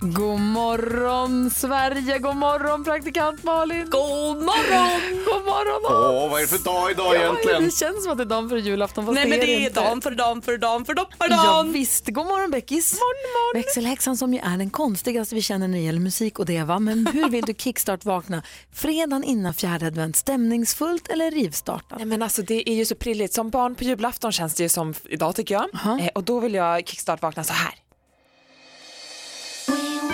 God morgon Sverige, god morgon praktikant Malin. God morgon! God morgon! Åh, vad är det för dag idag egentligen? Det känns som att det är dagen för julafton fast Nej men det är inte. dan för dan för dan för Ja doppardan. visst, god morgon Beckis. Morgon, morgon. Växelhäxan som ju är den konstigaste vi känner när det gäller musik och det va. Men hur vill du kickstart vakna fredagen innan fjärde advent? Stämningsfullt eller rivstartat? Nej men alltså det är ju så prilligt. Som barn på julafton känns det ju som idag tycker jag. Eh, och då vill jag kickstart vakna så här.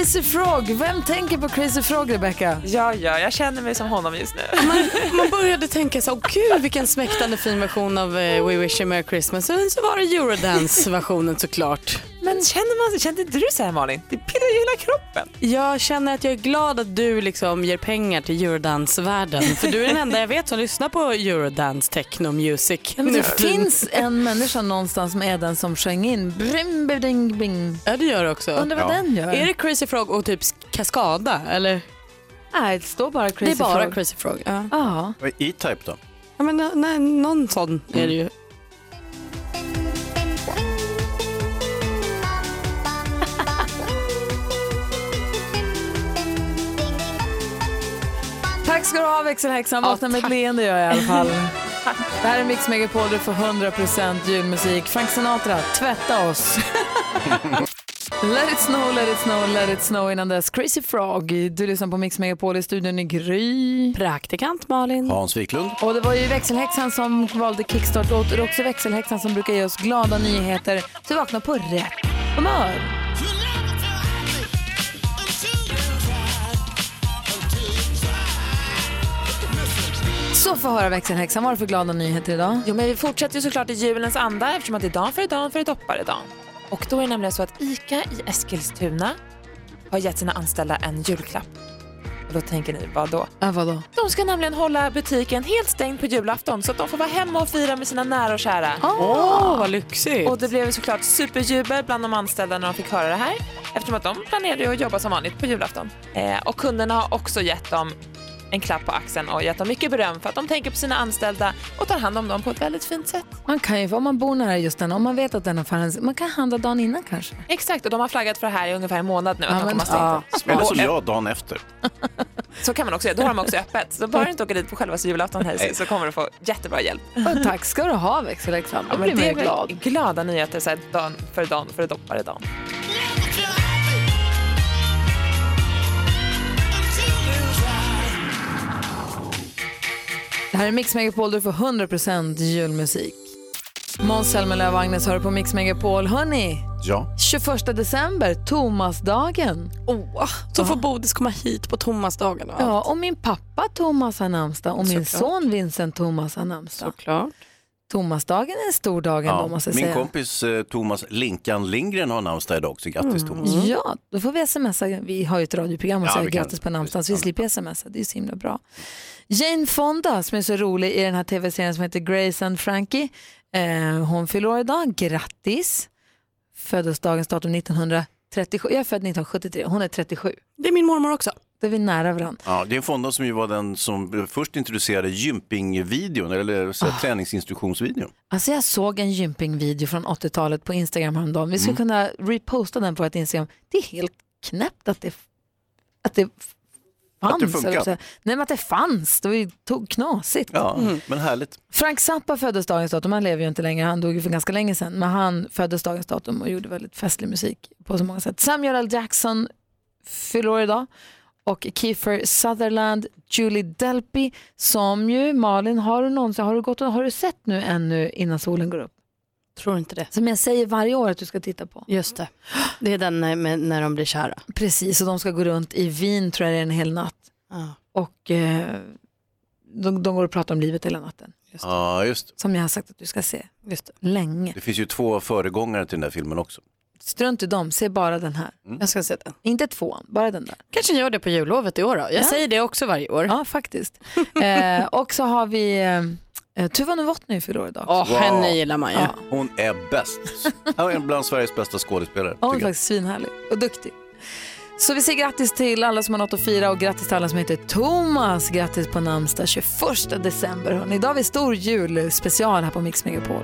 Crazy Frog, vem tänker på Crazy Frog Rebecca? Ja, ja, jag känner mig som honom just nu. Man, man började tänka så, åh gud vilken smäktande fin version av eh, We Wish You Merry Christmas. Och så var det Eurodance-versionen såklart. Men känner man, kände inte du så här Malin? Det pirrar ju hela kroppen. Jag känner att jag är glad att du liksom ger pengar till Eurodance-världen. För du är den enda jag vet som lyssnar på Eurodance techno music. Ja, men det finns en människa någonstans som är den som sjöng in brim, bing, bing. Ja det gör det också. Undrar vad Ja. den gör? Är det Crazy Frog och typ Kaskada eller? Nej, det står bara Crazy det är bara Frog. Crazy Frog. Ja. E-Type då? Ja, men, nej, någon sån är det ju. Ska du ha växelhäxan. Vakna med ett leende gör jag i alla fall. Det här är Mix Megapol, du får 100% julmusik. Frank Sinatra, tvätta oss. Let it snow, let it snow, let it snow innan dess. Crazy Frog, du lyssnar på Mix Megapol i studion i Gry. Praktikant Malin. Hans Wiklund? Och det var ju växelhäxan som valde kickstart-låt och det är också växelhäxan som brukar ge oss glada nyheter så vi vaknar på rätt humör. Så får höra växelhäxan, vad har du för glada nyheter idag? Jo men vi fortsätter ju såklart i julens anda eftersom att det är dan för dan för dopparedan. Och då är det nämligen så att ICA i Eskilstuna har gett sina anställda en julklapp. Och då tänker ni, vad då? Äh, vadå? De ska nämligen hålla butiken helt stängd på julafton så att de får vara hemma och fira med sina nära och kära. Åh, vad lyxigt. Och det blev såklart superjubel bland de anställda när de fick höra det här eftersom att de planerade att jobba som vanligt på julafton. Eh, och kunderna har också gett dem en klapp på axeln och gett dem mycket beröm för att de tänker på sina anställda och tar hand om dem på ett väldigt fint sätt. Man kan ju, om man bor nära just den, om man vet att den affären, man kan handla dagen innan kanske. Exakt, och de har flaggat för det här i ungefär en månad nu. Att Ja, de men- kommer ha stängt. Eller eh, jag, dagen efter. Så kan man också göra, då har de också öppet. Så bara du inte åker dit på själva julafton här så- så kommer du få jättebra hjälp. Och tack ska du ha växelhäxan, då Ja, blir men man glad. glada nyheter så här, dagen för dagen för dopparedagen. Det här är Mix Megapol, du får 100% julmusik. Måns Zelmerlöw och Agnes hör på Mix Megapol. Hörni, Ja. 21 december, Tomasdagen. Åh, så får Bodis komma hit på Thomasdagen och Ja, allt. och min pappa Thomas har namnsdag och min Såklart. son Vincent Thomas har namnsdag. Såklart. Thomasdagen är en stor dag ändå Ja. måste jag Min säga. kompis eh, Thomas Linkan Lindgren har namnsdag idag också. Grattis Thomas. Ja, då får vi smsa. Vi har ju ett radioprogram och Ja, säger grattis på namnsdagen så vi slipper smsa. Det är ju så himla bra. Jane Fonda som är så rolig i den här tv-serien som heter Grace and Frankie. Eh, hon fyller år idag. Grattis! Föddes dagens datum 1937. Jag är född 1973. Hon är 37. Det är min mormor också. Då är vi nära varandra. Ja, det är Fonda som ju var den som först introducerade gympingvideon, eller så här, träningsinstruktionsvideon. Alltså jag såg en gympingvideo från 80-talet på Instagram häromdagen. Vi skulle kunna reposta den på vårt Instagram. Det är helt knäppt att det, att det fanns. Att det funkar. Nej men att det fanns. Det var ju to- knasigt. Ja, men härligt. Frank Zappa föddes dagens datum, han lever ju inte längre, han dog ju för ganska länge sedan, men han föddes dagens datum och gjorde väldigt festlig musik på så många sätt. Samuel L. Jackson fyller år idag och Kiefer Sutherland, Julie Delpy som ju, Malin, har du någonsin, har du, gått, och- har du sett nu ännu innan solen går upp? Tror inte det. Som jag säger varje år att du ska titta på. Just det. Det är den när, när de blir kära. Precis, och de ska gå runt i Wien tror jag det är en hel natt. Ja. Och eh, de, de går och pratar om livet hela natten. Ja, just det. Som jag har sagt att du ska se. Just det. Länge. Det finns ju två föregångare till den där filmen också. Strunt i dem, se bara den här. Jag ska se den. Inte tvåan, bara den där. Kanske gör det på jullovet i år då. Jag säger det också varje år. Ja, faktiskt. eh, och så har vi eh, Tuva Novotny fyller år idag. Åh, Wow. henne gillar man ju. Ja. Hon är bäst. Hon är bland Sveriges bästa skådespelare. Ja, Hon är tycker jag. faktiskt svinhärlig och duktig. Så vi säger grattis till alla som har något att fira och grattis till alla som heter Thomas. Grattis på namnsdag 21 december. Hörrni. Idag har vi stor julspecial här på Mix Megapol.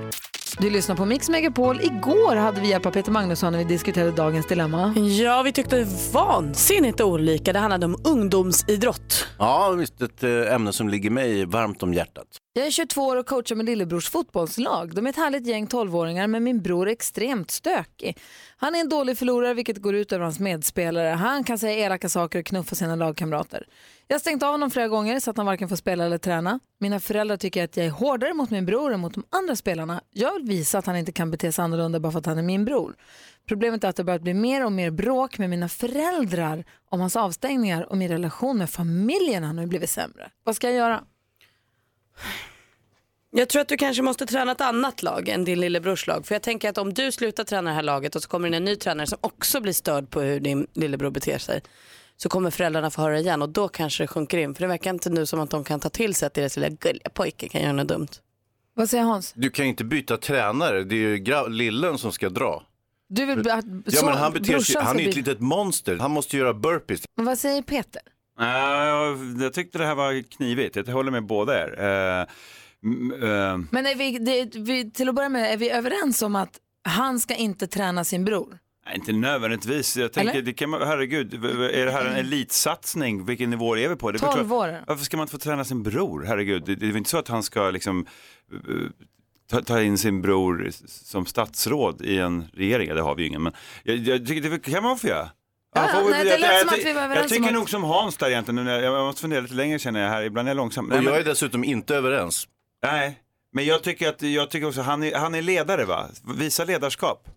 Du lyssnar på Mix Megapol. Igår hade vi hjälp av Peter Magnusson när vi diskuterade dagens dilemma. Ja, vi tyckte vansinnigt olika. Det handlade om ungdomsidrott. Ja, visst ett eh, ämne som ligger mig varmt om hjärtat. Jag är 22 år och coachar med lillebrors fotbollslag. De är ett härligt gäng 12-åringar men min bror är extremt stökig. Han är en dålig förlorare vilket går ut över hans medspelare. Han kan säga elaka saker och knuffa sina lagkamrater. Jag har stängt av honom flera gånger så att han varken får spela eller träna. Mina föräldrar tycker att jag är hårdare mot min bror än mot de andra spelarna. Jag vill visa att han inte kan bete sig annorlunda bara för att han är min bror. Problemet är att det börjat bli mer och mer bråk med mina föräldrar om hans avstängningar och min relation med familjen har nu blivit sämre. Vad ska jag göra? Jag tror att du kanske måste träna ett annat lag än din lillebrors lag. För jag tänker att om du slutar träna det här laget och så kommer det en ny tränare som också blir störd på hur din lillebror beter sig. Så kommer föräldrarna få höra igen och då kanske det sjunker in. För det verkar inte nu som att de kan ta till sig att deras lilla gulliga pojke kan göra något dumt. Vad säger Hans? Du kan ju inte byta tränare, det är ju gra- lillen som ska dra. Du vill att Ja, men han beter sig, brorsan han ska är ju ett bli- litet monster. Han måste göra burpees. Men Vad säger Peter? Uh, jag tyckte det här var knivigt. Jag håller med båda er. Eh, mm, eh, Men är vi, det, vi, till att börja med, är vi överens om att han ska inte träna sin bror? Inte nödvändigtvis. Jag tänker, Eller? det kan man, herregud, är det här en elitsatsning? Vilken nivå är vi på? Det 12 förstår- år. Varför ska man inte få träna sin bror? Herregud, det, det är väl inte så att han ska liksom eh, ta, ta in sin bror som statsråd i en regering. Ja, Det har vi ju ingen, men jag, jag tycker det kan man få göra. Ja, får- nej, det jag- lät jag- som att vi var överens Jag tycker om nog som Hans där egentligen. Nu när Jag jag måste fundera lite längre känner jag här. Ibland är jag långsam. Nej, Och men- jag är dessutom inte överens. Nej, men jag tycker att jag tycker också han är, han är ledare va? Visa ledarskap.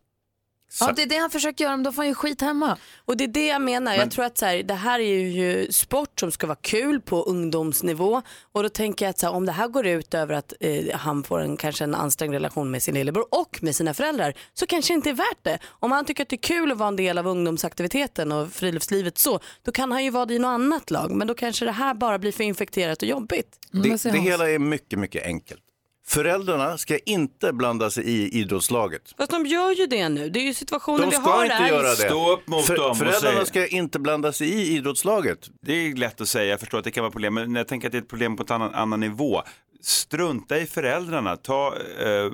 Ja, det är det han försöker göra, men då får han ju skit hemma. Och det är det jag menar. Jag tror att så här, det här är ju sport som ska vara kul på ungdomsnivå. Och då tänker jag att så här, om det här går ut över att eh, han får en, kanske en ansträngd relation med sin lillebror och med sina föräldrar så kanske det inte är värt det. Om han tycker att det är kul att vara en del av ungdomsaktiviteten och friluftslivet så, då kan han ju vara det i något annat lag. Men då kanske det här bara blir för infekterat och jobbigt. Mm, Det, det hela är mycket, mycket enkelt. Föräldrarna ska inte blanda sig i idrottslaget. Fast de gör ju det nu. Det är ju situationen De vi ska har inte där. göra det. Stå upp mot dem och föräldrarna ska inte blanda sig i idrottslaget. Det är lätt att säga, jag förstår att det kan vara problem, men jag tänker att det är ett problem på en annan, annan nivå. Strunta i föräldrarna, ta, eh,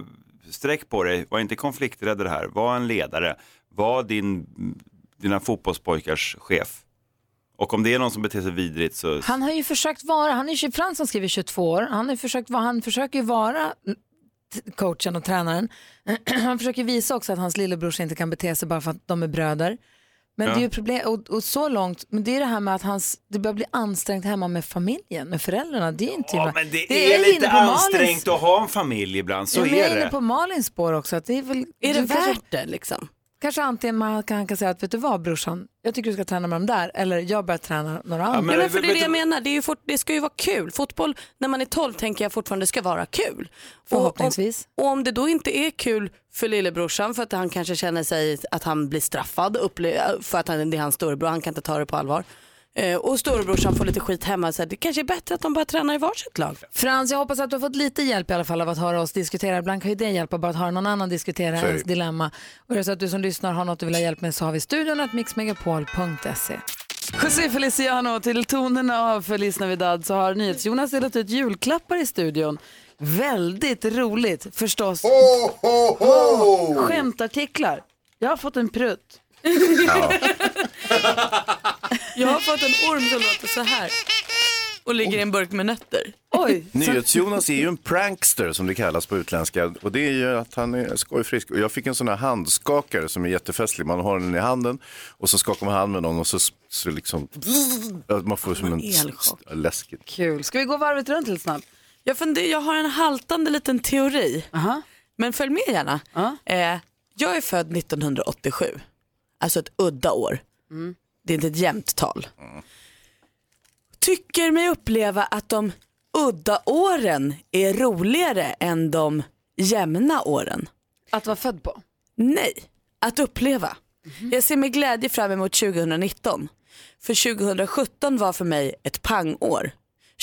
sträck på dig, var inte konflikträdd det här, var en ledare, var din, dina fotbollspojkars chef. Och om det är någon som beter sig vidrigt så... Han har ju försökt vara, han är ju, Frans som skriver 22 år, han, har försökt, han försöker ju vara coachen och tränaren. Han försöker visa också att hans lillebror inte kan bete sig bara för att de är bröder. Men Ja. det är ju problem, och, och så långt, men det är det här med att hans, det börjar bli ansträngt hemma med familjen, med föräldrarna. Det är inte Ja, men det, det är, inne lite på Malins- ansträngt att ha en familj ibland, så Ja, men jag är är inne det. på Malins spår också. Att det är väl, Är det värt det liksom? Kanske antingen man kan, han kan säga att vet du vad brorsan, jag tycker du ska träna med dem där, eller jag börjar träna några andra. men- Ja, men för det är det jag menar, det, är ju fort, det ska ju vara kul. Fotboll när man är 12 tänker jag fortfarande ska vara kul. Och Förhoppningsvis. om, och om det då inte är kul för lillebrorsan för att han kanske känner sig att han blir straffad för att han, det är hans storebror, han kan inte ta det på allvar. Eh, och storebrorsan får lite skit hemma, så här, det kanske är bättre att de bara tränar i varsitt lag. Frans, jag hoppas att du har fått lite hjälp i alla fall av att höra oss diskutera. Ibland kan ju det hjälpa bara att höra någon annan diskutera det. ens dilemma. Och är det så att du som lyssnar har något du vill ha hjälp med så har vi studion att mixmegapol.se. José Feliciano, till tonerna av Feliz Navidad så har NyhetsJonas delat ut julklappar i studion. Väldigt roligt förstås. Skämtartiklar. Jag har fått en prutt. Jag har fått en orm som låter så här och ligger i en burk med nötter. Oj, NyhetsJonas är ju en prankster som det kallas på utländska och det är ju att han är skojfrisk. Och jag fick en sån här handskakare som är jättefestlig. Man har den i handen och så skakar man hand med någon och så så liksom, man får som en elchock. läskigt. Kul. Ska vi gå varvet runt lite snabbt? Jag, funder, jag har en haltande liten teori, Aha. men följ med gärna. Ja. Eh, jag är född 1987, alltså ett udda år. Det är inte ett jämnt tal. Tycker mig uppleva att de udda åren är roligare än de jämna åren. Att vara född på? Nej, att uppleva. Jag ser med glädje fram emot 2019. För 2017 var för mig ett pangår.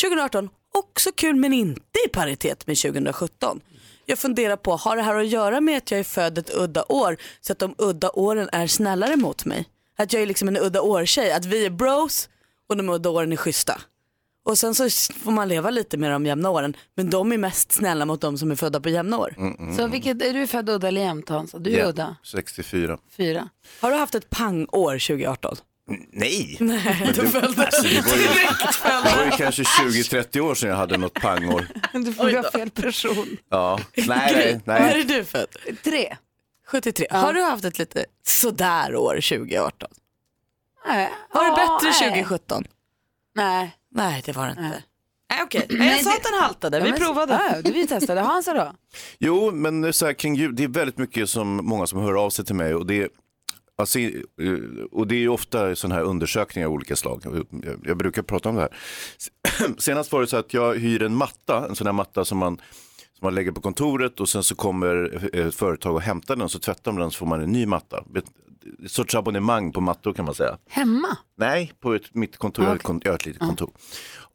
2018 också kul men inte i paritet med 2017. Jag funderar på, har det här att göra med att jag är född ett udda år så att de udda åren är snällare mot mig? Att jag är liksom en udda år-tjej, att vi är bros och de udda åren är schyssta. Och sen så får man leva lite med de jämna åren, men de är mest snälla mot de som är födda på jämna år. Så vilket, är du född udda eller jämnt Hans? Du är Ja, udda. 64. Fyra. Har du haft ett pangår 2018? Nej! Nej, då föll det. Alltså, det var ju, det var ju kanske 20-30 år sedan jag hade något pangår. Du får ha fel person. Ja. Nej, nej, När är du född? Tre. 73. Har du haft ett lite sådär år 2018? Nej. Var det Ja, bättre nej. 2017? Nej. Nej, det var det inte. Nej. Nej, okej. Jag sa att den haltade, vi Ja, men- provade. Ja, vi testade. Hansa då? Jo, men så här, kring jul, det är väldigt mycket som många som hör av sig till mig och det, alltså, eh, och det är ju ofta sådana här undersökningar av olika slag. Jag, brukar prata om det här. Senast var det så att jag hyr en matta, en sån här matta som man, man lägger på kontoret och sen så kommer eh, ett företag och hämtar den så tvättar de den så får man en ny matta. Ett, sorts abonnemang på mattor kan man säga. Hemma? Nej, på ett, mitt kontor. Kon- jag har ett litet kontor.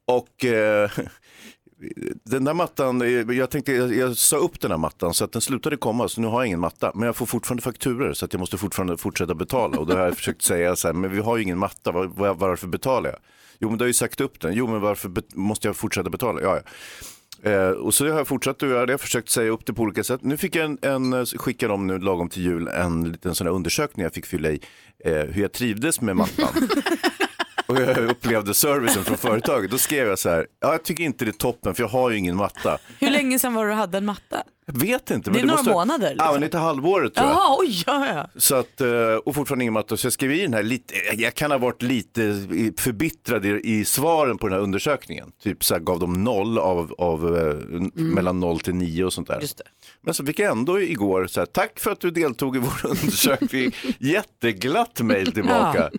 Och eh, den där mattan, eh, jag tänkte, jag, jag sa upp den här mattan så att den slutade komma så nu har jag ingen matta. Men jag får fortfarande fakturer så att jag måste fortfarande fortsätta betala. Och då har jag försökt säga så här, men vi har ju ingen matta, var, var, varför betalar jag? Jo men du har ju sagt upp den, jo men varför måste jag fortsätta betala? Ja, ja. Eh, och så har jag fortsatt att göra det, jag har försökt säga upp det på olika sätt. Nu fick jag en, en skickade de nu lagom till jul en liten sån här undersökning jag fick fylla i eh, hur jag trivdes med mattan. och jag upplevde servicen från företaget. Då skrev jag så här, ja, jag tycker inte det är toppen för jag har ju ingen matta. Hur länge sedan var det du hade en matta? Jag vet inte. Det är men några måste, månader, liksom. Ja, men lite halvåret tror jag. Jaha, oj, ja, ja. Så att, eh, och fortfarande ingen matta. Så jag skrev i den här lite, jag kan ha varit lite förbittrad i, i svaren på den här undersökningen. Typ så här gav de noll av, av eh, mellan noll till nio och sånt där. Men så fick jag ändå igår så här, tack för att du deltog i vår undersökning. Jätteglatt mejl tillbaka.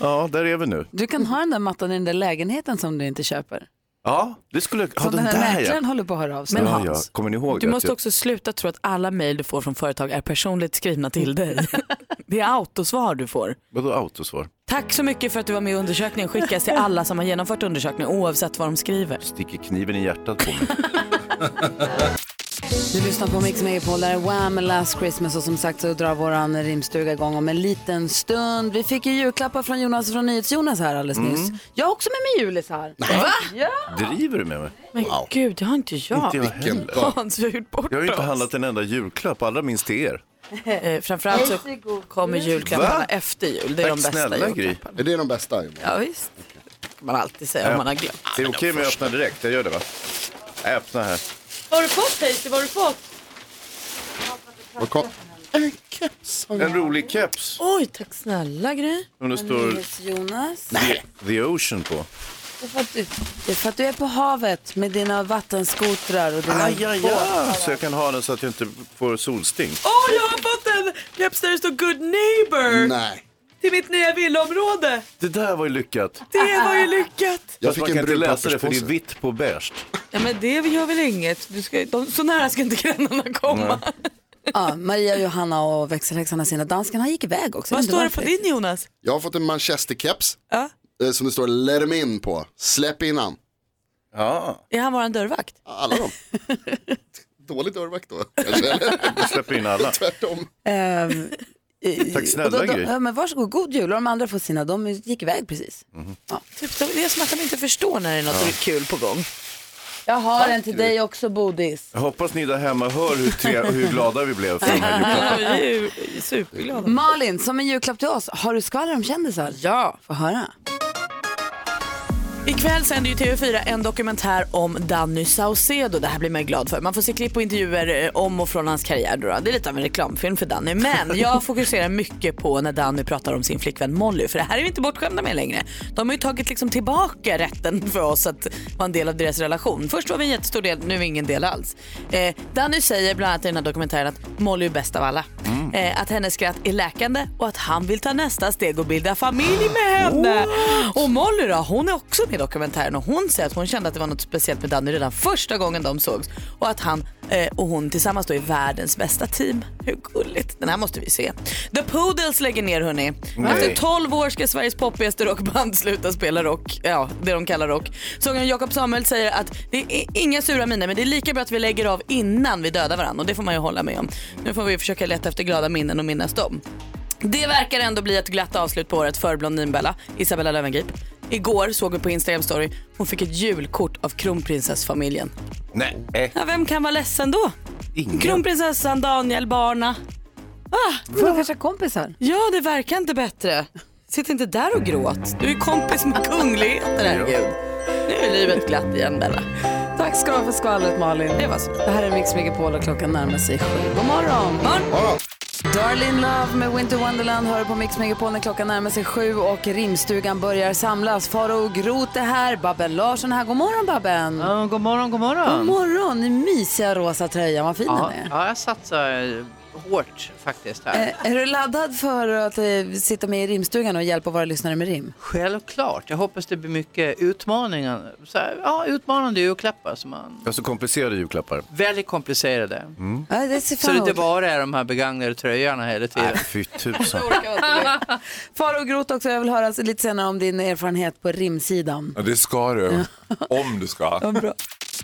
Ja, där är vi nu. Du kan ha den där mattan i den där lägenheten som du inte köper. Ja, det skulle, ja Som den den här där mäklaren ja. håller på att höra av sig. Men ja, ja. Hans, Kommer ni ihåg Du måste Att också sluta tro att alla mejl du får från företag är personligt skrivna till dig. Det är autosvar du får. jag, vadå autosvar? Tack så mycket för att du var med i undersökningen. Skickas till alla som har genomfört undersökningen oavsett vad de skriver. Sticker kniven i hjärtat på mig. Du lyssnar på Mix Megapol, där är Wham! med Last Christmas och som sagt så drar våran rimstuga igång om en liten stund. Vi fick ju julklappar från Jonas från NyhetsJonas här alldeles nyss. Jag har också med mig julis här. Va? Ja. Driver du med mig? Men gud, det har inte jag. Inte jag heller. Hans, bort Jag har ju inte handlat en enda julklapp, allra minst till er. Eh, framförallt så kommer julklapparna Va? efter jul. Det är Tack de bästa snälla, julklapparna. Är det de bästa? Ja, visst. kan man alltid säga om man har glömt. Det är okej om jag öppnar direkt, jag gör det va? Jag öppnar här. Vad har du fått Hayes? Vad har du fått? Vad kom- En keps. har jag. En rolig keps Oj, tack snälla Gry. som det står NyhetsJonas. The, the Ocean på. Det är, för att du, det är för att du är på havet med dina vattenskotrar och dina Aj, aj, aj. Så jag kan ha den så att jag inte får solsting. Åh, jag har fått en keps där det står good neighbor Nej. Till mitt nya villaområde. Det där var ju lyckat. Det var ju lyckat. Jag Fast man fick kan en inte brun läsa det för det är papperspåse. vitt på beige. Ja, men det gör väl inget. Du ska, de, så nära ska inte grannarna komma. Ja, Maria, Johanna och växelhäxan har sina danskarna gick iväg också. Vad står det på din Jonas? Jag har fått en manchesterkeps Ja. eh, som det står let them in på. Släpp in han. Ja, Är han våran dörrvakt? Alla dem. Dålig dörrvakt då. kanske, Eller släpper in alla. tvärtom. Tack snälla, och då, då, Gry. ja, men Varsågod, god jul. Och de andra får sina, de gick iväg precis. Typ, det är som att de inte förstår när det är något kul på gång. Jag har en till dig också, Bodis. Jag hoppas ni där hemma hör hur, tre, hur glada vi blev för de här julklapparna. Vi är ju superglada. Malin, som en julklapp till oss, har du skvaller om kändisar? Ja. Få höra. Ikväll sänder ju TV4 en dokumentär om Danny Saucedo. Det här blir man ju glad för. Man får se klipp och intervjuer eh, om och från hans karriär. Då. Det är lite av en reklamfilm för Danny. Men jag fokuserar mycket på när Danny pratar om sin flickvän Molly. För det här är vi inte bortskämda med längre. De har ju tagit liksom tillbaka rätten för oss att vara en del av deras relation. Först var vi en jättestor del, nu är vi ingen del alls. Eh, Danny säger bland annat i den här dokumentären att Molly är bäst av alla. Mm. Eh, att hennes skratt är läkande och att han vill ta nästa steg och bilda familj med henne. Och Molly då, hon är också med i dokumentären och hon säger att hon kände att det var något speciellt med Danny redan första gången de sågs och att han och hon tillsammans då är världens bästa team. Hur gulligt? Den här måste vi se. The Poodles lägger ner hörni. Efter 12 år ska Sveriges poppigaste rockband sluta spela rock, ja det de kallar rock. Sångaren Jakob Samuel säger att det är inga sura miner men det är lika bra att vi lägger av innan vi dödar varandra och det får man ju hålla med om. Nu får vi försöka leta efter glada minnen och minnas dem. Det verkar ändå bli ett glatt avslut på året för Blondinbella, Isabella Löwengrip. Igår såg vi på Instagram story, hon fick ett julkort av kronprinsessfamiljen. Nej, Ja, vem kan vara ledsen då? ingen. Kronprinsessan, Daniel, barna. Ah, Får de kanske kompisar? ja, det verkar inte bättre. Sitt inte där och gråt. Du är kompis med kungligheter, herregud. Nu är livet glatt igen, Bella. Tack ska du ha för skvallret Malin. Det var så. Det här är Mix Megapol och klockan närmar sig sju. God morgon! Darlin Love med Winter Wonderland hör på Mix Megapol när klockan närmar sig sju och rimstugan börjar samlas. Faro Groth är här, Babben Larsson är här. God morgon Babben! Ja, god morgon, god morgon. God morgon! Den mysiga rosa tröjan, vad fin Ja, den är. ja, jag satsar hårt faktiskt här. Eh, Är du laddad för att eh, sitta med i rimstugan och hjälpa våra lyssnare med rim? Självklart. Jag hoppas det blir mycket utmaningar. Så här, ja, utmanande julklappar som man... Alltså komplicerade julklappar. Väldigt komplicerade. Ja, det ser Så det inte bara är de här begagnade tröjorna hela tiden. Nej, fy tusan. Faro Groth också, jag vill höra lite senare om din erfarenhet på rimsidan. Ja, det ska du. Om du ska. Ja, bra.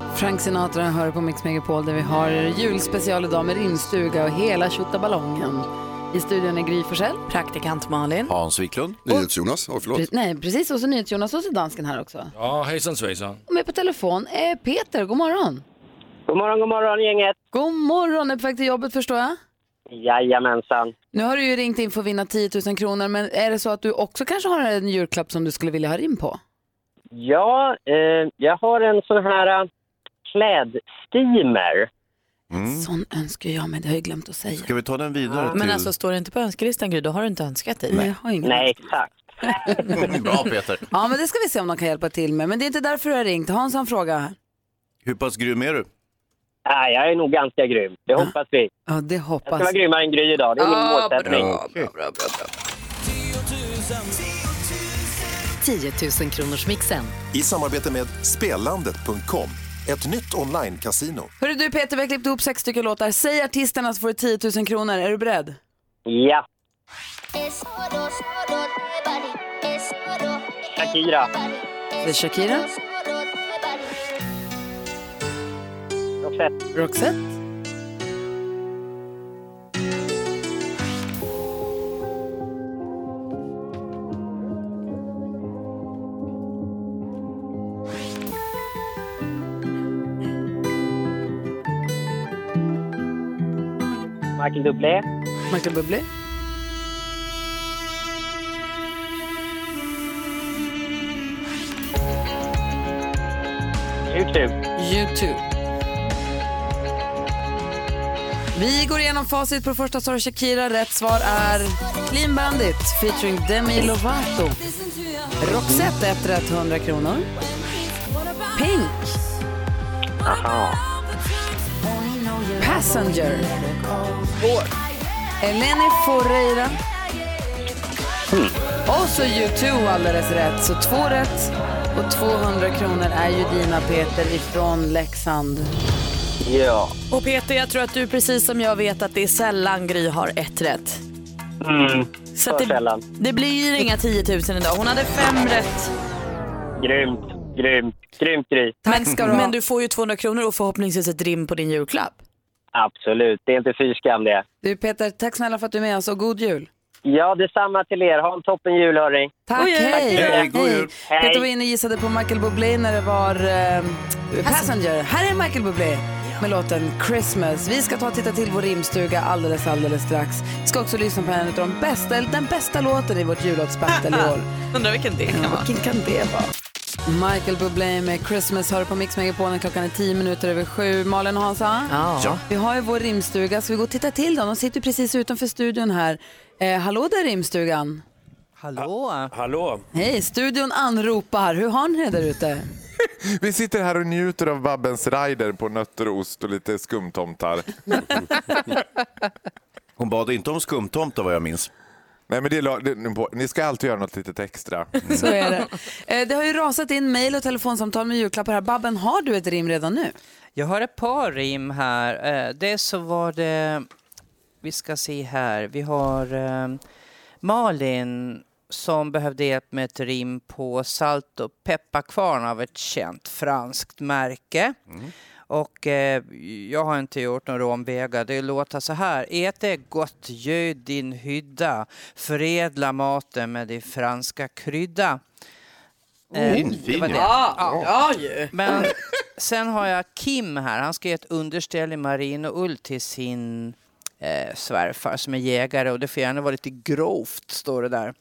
Frank Sinatra hör på Mix Megapol där vi har julspecial idag med rimstuga och hela tjottaballongen. I studion är Gry Forssell. Praktikant Malin. Hans Wiklund. NyhetsJonas, oh, förlåt. Pre- Nej, precis. Och så NyhetsJonas och så dansken här också. Ja, hejsan svejsan. Och med på telefon är Peter. God morgon. God morgon, god morgon gänget. God morgon. Är på väg till jobbet förstår jag. Jajamensan. Nu har du ju ringt in för att vinna 10 000 kronor, men är det så att du också kanske har en julklapp som du skulle vilja ha rim på? Ja, eh, jag har en sån här klädsteamer. Sån önskar jag, men det har jag glömt att säga. Ska vi ta den vidare till... Men alltså står det inte på önskelistan Gry, då har du inte önskat dig. Nej, jag har ingen. Nej, exakt. Bra Peter. Ja, men det ska vi se om de kan hjälpa till med. Men det är inte därför du har ringt. Hans har en fråga här. Hur pass grym är du? Nej, jag är nog ganska grym. Det hoppas vi. Ja, det Jag ska hoppas vara grymmare än Gry idag. Det är min Ja, målsättning. bra, bra, bra, bra, bra. 10 000 kronors mixen. I samarbete med Spelandet.com, ett nytt online-casino. Hörru du Peter, vi har klippt ihop sex stycken låtar. Säg artisterna så får du 10 000 kronor. Är du beredd? Ja. Shakira. Det är Shakira, Roxette. Roxette, Michael Bublé. Michael Bublé, YouTube. YouTube. Vi går igenom facit på första svaret Shakira. Rätt svar är Clean Bandit featuring Demi Lovato. Roxette, ett rätt 100 kronor. Pink. Passenger. Eleni Foureira. Och så U2 alldeles rätt. Så två rätt och 200 kronor är ju dina Peter ifrån Leksand. Ja. Och Peter, jag tror att du precis som jag vet att det är sällan Gry har ett rätt. Mm. Så För det, sällan. det blir inga 10 000 idag. Hon hade fem rätt. Grymt, grymt, grymt Gry. Tack ska du ha. Men du får ju 200 kronor och förhoppningsvis ett rim på din julklapp. Absolut, det är inte fy skam det. Du Peter, tack snälla för att du är med oss och god jul. Ja, detsamma till er. Ha en toppen jul hörni. Tack, God jul. hej! Hej, god jul. Hej. Peter var inne och gissade på Michael Bublé när det var eh, Passenger. Här är Michael Bublé med låten Christmas. Vi ska ta och titta till vår rimstuga alldeles, alldeles strax. Vi ska också lyssna på en av de bästa, den bästa låten i vårt jullåtsbattle i år. Undrar vilken det kan Ja, vara. vilken kan det vara? Michael Bublé med Christmas hör på Mix Megapol. Klockan är tio minuter över sju. Malin och Hansa? Ja. Vi har ju vår rimstuga. Ska vi gå och titta till dem? De sitter precis utanför studion här. Eh, hallå där rimstugan. Hallå. Hallå. Hej, studion anropar. Hur har ni det där ute? Vi sitter här och njuter av Babbens rider på nötter och ost och lite skumtomtar. Hon bad inte om skumtomtar vad jag minns. Nej, men det är, det, ni ska alltid göra något litet extra. Så är det. Eh, det har ju rasat in mejl och telefonsamtal med julklappar här. Babben, har du ett rim redan nu? Jag har ett par rim här. Eh, Det så var det, vi ska se här, vi har eh, Malin som behövde hjälp med ett rim på salt och pepparkvarn av ett känt franskt märke. Och eh, jag har inte gjort någon romväga. Det låter så här. Äte gott, göd din hydda, förädla maten med din franska krydda. Eh, Fin, det var det. Ja, ja ju. Men sen har jag Kim här. Han ska ge ett underställ i marinoull till sin eh, svärfar som är jägare och det får gärna vara lite grovt, står det där.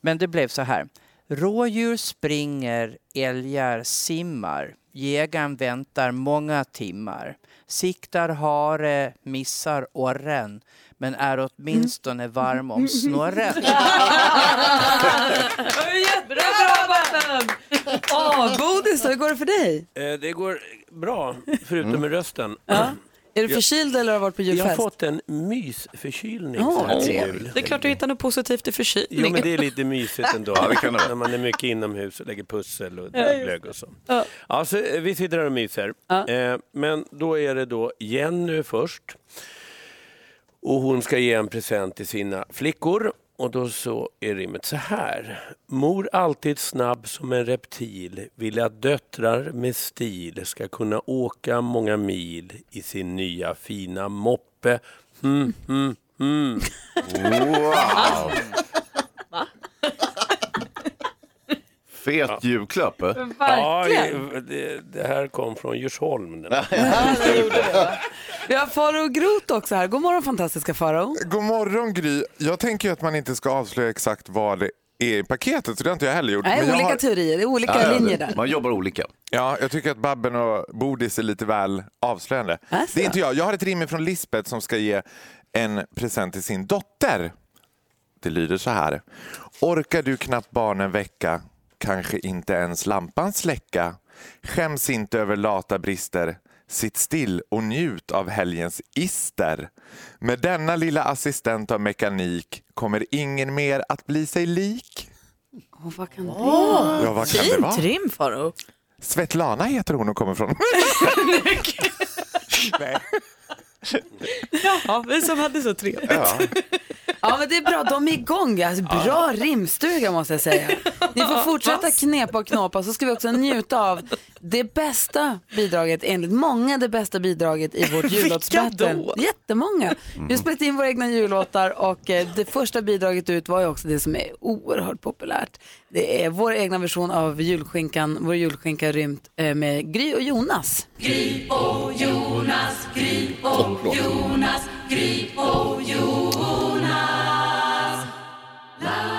Men det blev så här. Rådjur springer, älgar simmar. Jägaren väntar många timmar. Siktar hare, missar orren men är åtminstone varm om snorren. Jättebra, Babben! Åh, Bodis, hur går det för dig? Eh, Det går bra, förutom med rösten. Är du förkyld eller har du varit på Jag har julfest? fått en mysförkylning Ja, så här jul. Det är klart du hittar något positivt i förkylning. Jo men det är lite mysigt ändå. Ja, det kan det vara. När man är mycket inomhus och lägger pussel och Ja, glögg och så. Ja. Ja, så eh, vi sitter här och myser. Eh, Men då är det då Jenny först. Och hon ska ge en present till sina flickor. Och då så är rimmet så här. Mor alltid snabb som en reptil vill att döttrar med stil ska kunna åka många mil i sin nya fina moppe. Mm, mm, mm. Wow! Fet julklapp. eh? Ja, Verkligen. det, det här kom från Djursholm. den. Vi har Faro Grot också här. God morgon fantastiska Faro. God morgon Gry. Jag tänker ju att man inte ska avslöja exakt vad det är i paketet, så det har inte jag heller gjort. Nej, Men olika har- teorier, det är olika linjer där. Man jobbar olika. Ja, jag tycker att Babben och Bodis är lite väl avslöjande. Alltså. Det är inte jag. Jag har ett rim från Lisbeth som ska ge en present till sin dotter. Det lyder så här. Orkar du knappt barnen väcka, kanske inte ens lampan släcka. Skäms inte över lata brister. Sitt still och njut av helgens ister. Med denna lilla assistent av mekanik kommer ingen mer att bli sig lik. Åh, vad kan det Ja, vad kan det vara? Fint rim Faro. Svetlana heter hon och kommer från. Nej. Ja, vi som hade så trevligt. Ja. Ja men det är bra, de är igång. Alltså, bra rimstuga måste jag säga. Ni får fortsätta knepa och knåpa så ska vi också njuta av det bästa bidraget, enligt många det bästa bidraget i vårt jullåtsbattle. Jättemånga. Vi har spelat in våra egna jullåtar och eh, det första bidraget ut var ju också det som är oerhört populärt. Det är vår egna version av julskinkan, vår julskinka rymt eh, med Gry och Jonas. Gry och Jonas, Gry och Jonas, Gry och Jonas.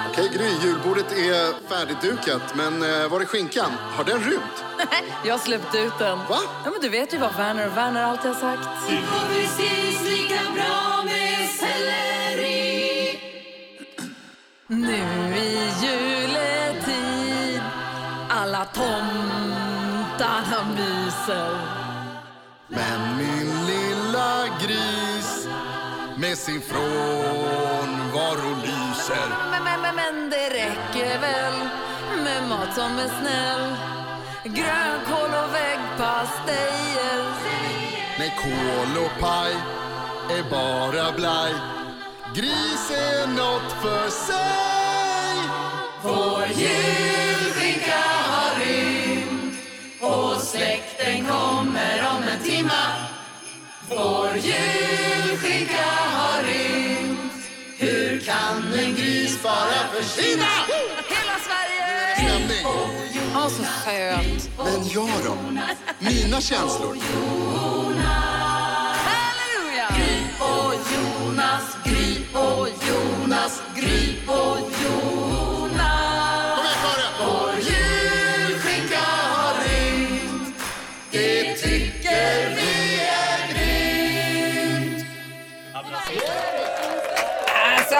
Okej Gry, julbordet är färdigdukat, men eh, var är skinkan? Har den rymt? Jag släppte ut den. Va? Ja men du vet ju vad Werner och Werner alltid har sagt. Det går precis lika bra med selleri. Nu i juletid alla tomtarna myser. Men min lilla gris med sin frånvaro lyser. Men, men, men, men det räcker väl med mat som är snäll. Grönkål och väggpastejer. Nej, kål och paj är bara blaj. Gris är något för sig. Vår julskinka har rymt och släkten kommer om en timma. Vår julskinka har rymt. Hur kan en gris bara försvinna? Hela Sverige! Stämning. Åh, så söt. Men jag då? Mina känslor? Halleluja! och Jonas, Gry och Jonas, Gry och Jonas.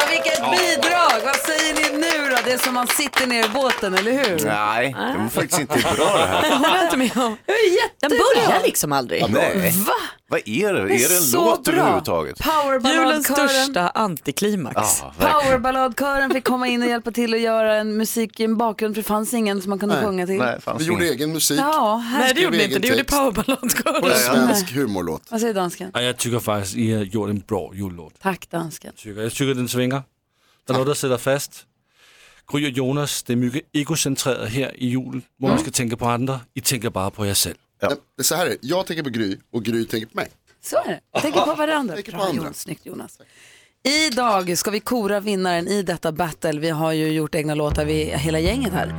Vilket bidrag! Vad säger ni nu då? Det är som man sitter ner i båten, eller hur? Nej, det var faktiskt inte bra det här. Jag håller inte med om. Det är Den börjar liksom aldrig. Nej. Va? Vad är det? Är det en så låt bra. överhuvudtaget? Julens Powerballadkören. största antiklimax. Verkligen. Powerballadkören fick komma in och hjälpa till att göra en musik i en bakgrund för det fanns ingen som man kunde Nej. sjunga till. Nej, fanns Vi gjorde egen musik Ja, här. Nej det gjorde ni egen inte, det gjorde text. på powerballadkören. en svensk humorlåt. Vad säger dansken? Ja, jag tycker faktiskt, I har gjort en bra jullåt. Tack dansken. Tycker. Jag tycker den svänger. Det är något, der sätter fast. Gry och Jonas, det är mycket egocentrerat här i jul, hvor man ska tänka på andra. I tänker bara på er själv. Det är så här, är det. jag tänker på Gry och Gry tänker på mig. Så är det. Tänker på varandra. Tänker på Bra, andra. Jonas. Snyggt Jonas. Idag ska vi kora vinnaren i detta battle. Vi har ju gjort egna låtar, vi hela gänget här.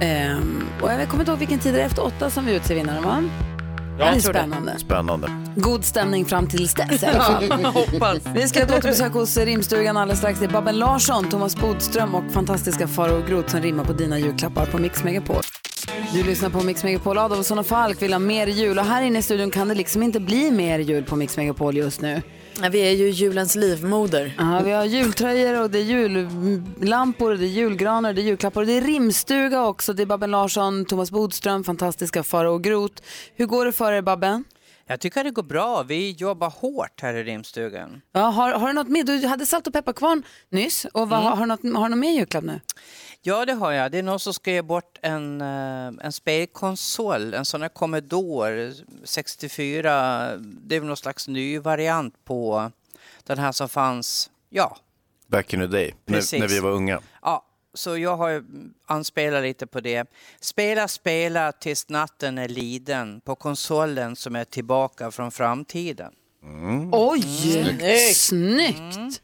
Ehm, och jag kommer inte ihåg vilken tid det är efter åtta som vi utser vinnaren va? Ja, det är spännande. Spännande. God stämning fram tills dess i alla fall. Hoppas. Vi ska ha ett återbesök hos rimstugan alldeles strax. Det är Babben Larsson, Thomas Bodström och fantastiska Faro Groth som rimmar på dina julklappar på Mix Megapol. Du lyssnar på Mix Megapol. Adolfsson och Falk vill ha mer jul och här inne i studion kan det liksom inte bli mer jul på Mix Megapol just nu. Ja, vi är ju julens livmoder. Ja, vi har jultröjor och det är jullampor, och det är julgranar, det är julklappar och det är rimstuga också. Det är Babben Larsson, Thomas Bodström, fantastiska Faro Groth. Hur går det för er Babben? Jag tycker det går bra. Vi jobbar hårt här i rimstugan. Ja, har, har du något mer? Du hade salt och pepparkvarn nyss. Och vad, har, du något, har du något mer julklapp nu? Ja, det har jag. Det är någon som ska ge bort en, eh, en spelkonsol, en sån här Commodore 64. Det är väl någon slags ny variant på den här som fanns, ja, Back in the day, när, Precis. när vi var unga. Ja, så jag har ju anspelat lite på det. Spela, spela tills natten är liden på konsolen som är tillbaka från framtiden. Oj, snyggt!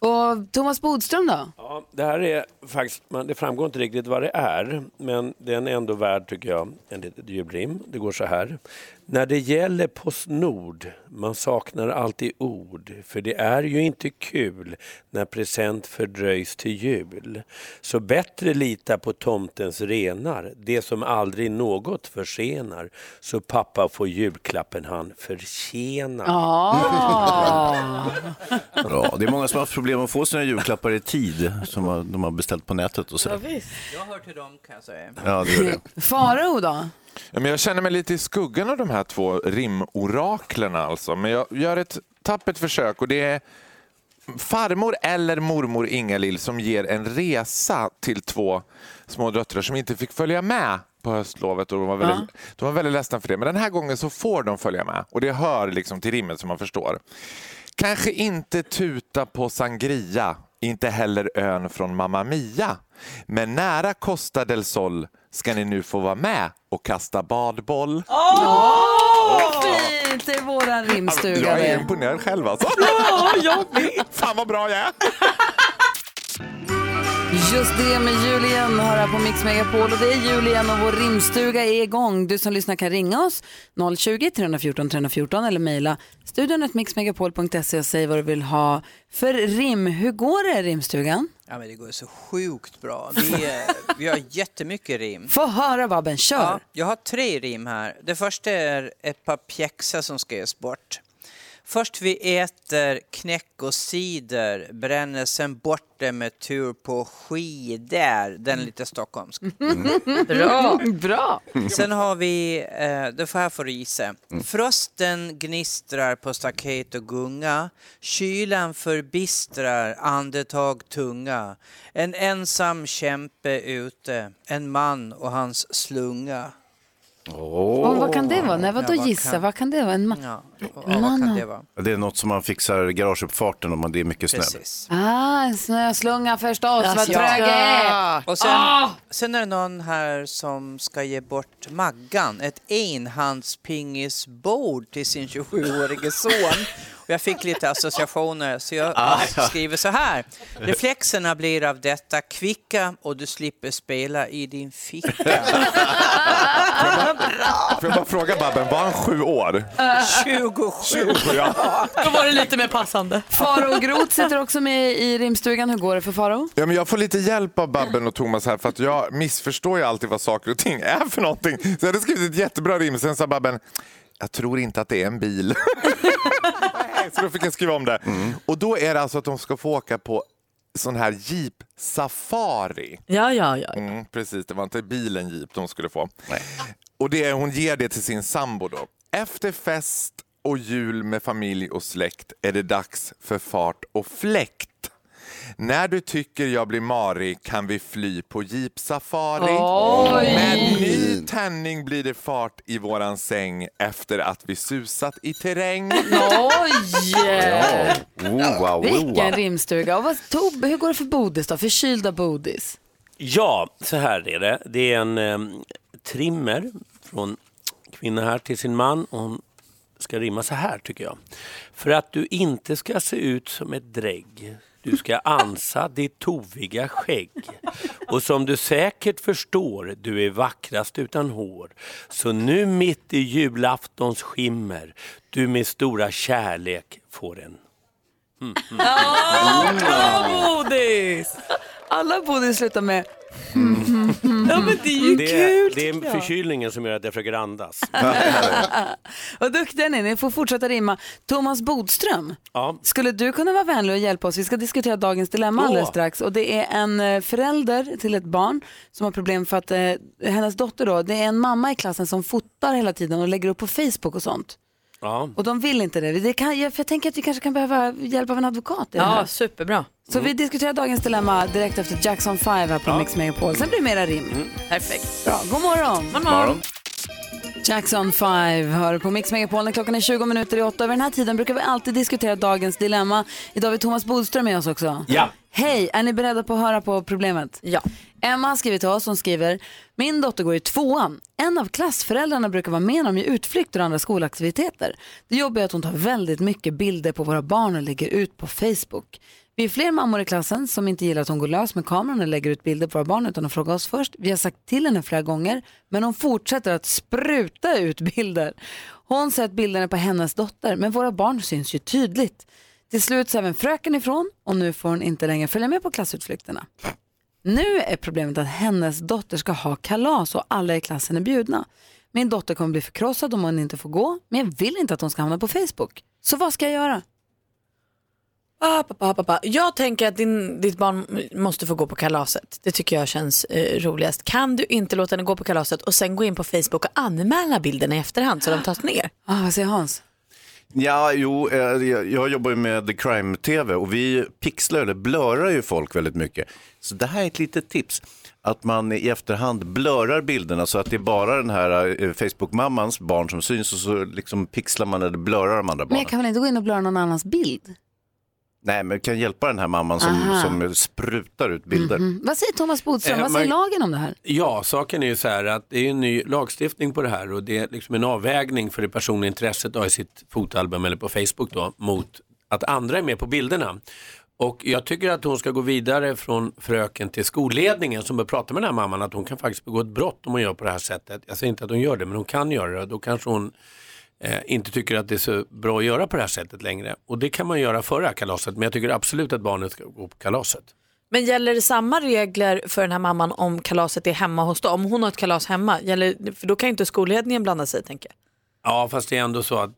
Och Thomas Bodström då? Ja, det här är faktiskt, det framgår inte riktigt vad det är, men den är ändå värd, tycker jag, en litet julrim. Det går så här. När det gäller Postnord, man saknar alltid ord, för det är ju inte kul när present fördröjs till jul. Så bättre lita på tomtens renar, det som aldrig något försenar, så pappa får julklappen han förtjänar. Ja, det är många som har haft problem att få sina julklappar i tid som de har beställt på nätet och så. Jag hör till dem kan jag säga. Ja, det gör det. Farao då? Ja, men jag känner mig lite i skuggan av de här två rimoraklerna alltså. Men jag gör ett tappert försök och det är farmor eller mormor Ingalill som ger en resa till två små döttrar som inte fick följa med på höstlovet och de var, väldigt, de var väldigt ledsna för det. Men den här gången så får de följa med och det hör liksom till rimmet som man förstår. Kanske inte tuta på sangria, inte heller ön från Mamma Mia. Men nära Costa del Sol ska ni nu få vara med och kasta badboll. Åh, fint! Det är våran rimstuga. Jag är imponerad själv alltså. Ja, jag vet. Fan vad bra jag är. Just det med jul igen här på Mix Megapol och det är jul igen och vår rimstuga är igång. Du som lyssnar kan ringa oss 020-314 314 eller mejla studion mixmegapol.se och säg vad du vill ha för rim. Hur går det rimstugan? Ja, men det går så sjukt bra. Vi, vi har jättemycket rim. Få höra Babben, kör! Ja, jag har tre rim här. Det första är ett par pjäxor som ska ges bort. Först vi äter knäck och cider, bränner sen bort det med tur på skidor. Den är lite stockholmsk. Bra! Bra! Sen har vi, eh, det får här får du gissa. Frosten gnistrar på staket och gunga. Kylan förbistrar andetag tunga. En ensam kämpe ute, en man och hans slunga. Och vad kan det vara? Nej, vadå Ja, vad gissa? kan- Vad kan det vara? En ma- Ja, En man och- Det är något som man fixar garageuppfarten om man- det är mycket snö. Precis. Ah, en snöslunga förstås. Vad Alltså, trög jag är. Och sen, Ah! sen är det någon här som ska ge bort Maggan, ett enhandspingisbord till sin 27-årige son. Och jag fick lite associationer så jag Ah, ja. skriver så här. Reflexerna blir av detta kvicka och du slipper spela i din ficka. Får jag bara fråga Babben, var han sju år? 27. 20, ja. Då var det lite mer passande. Faro Groth sitter också med i rimstugan. Hur går det för Faro? Ja, men jag får lite hjälp av Babben och Thomas här för att jag missförstår ju alltid vad saker och ting är för någonting. Så jag hade skrivit ett jättebra rim, sen sa Babben, jag tror inte att det är en bil. så då fick jag skriva om det. Och då är det alltså att de ska få åka på sån här jeep-safari. Ja, ja, ja. Mm, precis, det var inte bilen jeep de skulle få. Och det, hon ger det till sin sambo då. Efter fest och jul med familj och släkt är det dags för fart och fläkt. När du tycker jag blir marig kan vi fly på jeep-safari. Oj! Med ny tändning blir det fart i våran säng efter att vi susat i terräng. Oj! Oh, wow, Vilken rimstuga. Och vad, Tobbe, hur går det för Bodis då? Förkylda Bodis? Ja, så här är det. Det är en eh, trimmer från kvinna här till sin man. Och hon ska rimma så här tycker jag. För att du inte ska se ut som ett drägg. Du ska ansa ditt toviga skägg. Och som du säkert förstår, du är vackrast utan hår. Så nu mitt i julaftons skimmer, du med stora kärlek får en Mm, mm. Bra Bodis! Alla Bodis slutar med Ja men det är ju det, kul det är förkylningen som gör att jag försöker andas. Vad duktiga ni är, ni får fortsätta rimma. Thomas Bodström, Ja. skulle du kunna vara vänlig och hjälpa oss? Vi ska diskutera dagens dilemma alldeles strax. Och det är en eh, förälder till ett barn som har problem för att eh, hennes dotter då, det är en mamma i klassen som fotar hela tiden och lägger upp på Facebook och sånt. Ja. Och de vill inte det. det kan, jag, för jag tänker att vi kanske kan behöva hjälp av en advokat i det här. Ja, superbra. Så vi diskuterar dagens dilemma direkt efter Jackson 5 här på Ja. Mix Megapol. Sen blir det mera rim. Perfekt. Bra, god morgon. God morgon. Jackson 5 hör på Mix Megapol när klockan är 20 minuter i åtta. Över den här tiden brukar vi alltid diskutera dagens dilemma. Idag har vi Thomas Bodström med oss också. Ja. Hej, är ni beredda på att höra på problemet? Ja. Emma har skrivit till oss, hon skriver, min dotter går i tvåan. En av klassföräldrarna brukar vara med om i utflykter och andra skolaktiviteter. Det jobbiga är att hon tar väldigt mycket bilder på våra barn och lägger ut på Facebook. Vi är fler mammor i klassen som inte gillar att hon går lös med kameran och lägger ut bilder på våra barn utan att fråga oss först. Vi har sagt till henne flera gånger, men hon fortsätter att spruta ut bilder. Hon säger att bilderna är på hennes dotter, men våra barn syns ju tydligt. Till slut så är även fröken ifrån och nu får hon inte längre följa med på klassutflykterna. Nu är problemet att hennes dotter ska ha kalas och alla i klassen är bjudna. Min dotter kommer bli förkrossad om hon inte får gå, men jag vill inte att hon ska hamna på Facebook. Så vad ska jag göra? Ah, pappa, pappa. Jag tänker att din, ditt barn måste få gå på kalaset. Det tycker jag känns eh, roligast. Kan du inte låta henne gå på kalaset och sen gå in på Facebook och anmäla bilderna i efterhand så de tas ner? Ah, vad säger Hans? Ja, jo, eh, jag jag jobbar ju med The Crime-TV och vi pixlar eller blurrar ju folk väldigt mycket. Så det här är ett litet tips. Att man i efterhand blurrar bilderna så att det är bara den här eh, Facebook-mammans barn som syns och så liksom pixlar man eller blurrar de andra Men barnen. jag kan väl inte gå in och blurra någon annans bild? Nej, men kan hjälpa den här mamman som, Aha. som sprutar ut bilder. Mhm. Vad säger Thomas Bodström? Eh, vad säger man- lagen om det här? Ja, saken är ju så här att det är en ny lagstiftning på det här och det är liksom en avvägning för det personliga intresset att ha i sitt fotalbum eller på Facebook då mot att andra är med på bilderna. Och jag tycker att hon ska gå vidare från fröken till skolledningen som bör prata med den här mamman att hon kan faktiskt begå ett brott om hon gör på det här sättet. Jag säger inte att hon gör det men hon kan göra det. Då kanske hon eh, inte tycker att det är så bra att göra på det här sättet längre. Och det kan man göra före kalaset men jag tycker absolut att barnet ska gå på kalaset. Men gäller det samma regler för den här mamman om kalaset är hemma hos dem? Om hon har ett kalas hemma, gäller, för då kan ju inte skolledningen blanda sig tänker jag. Ja, fast det är ändå så att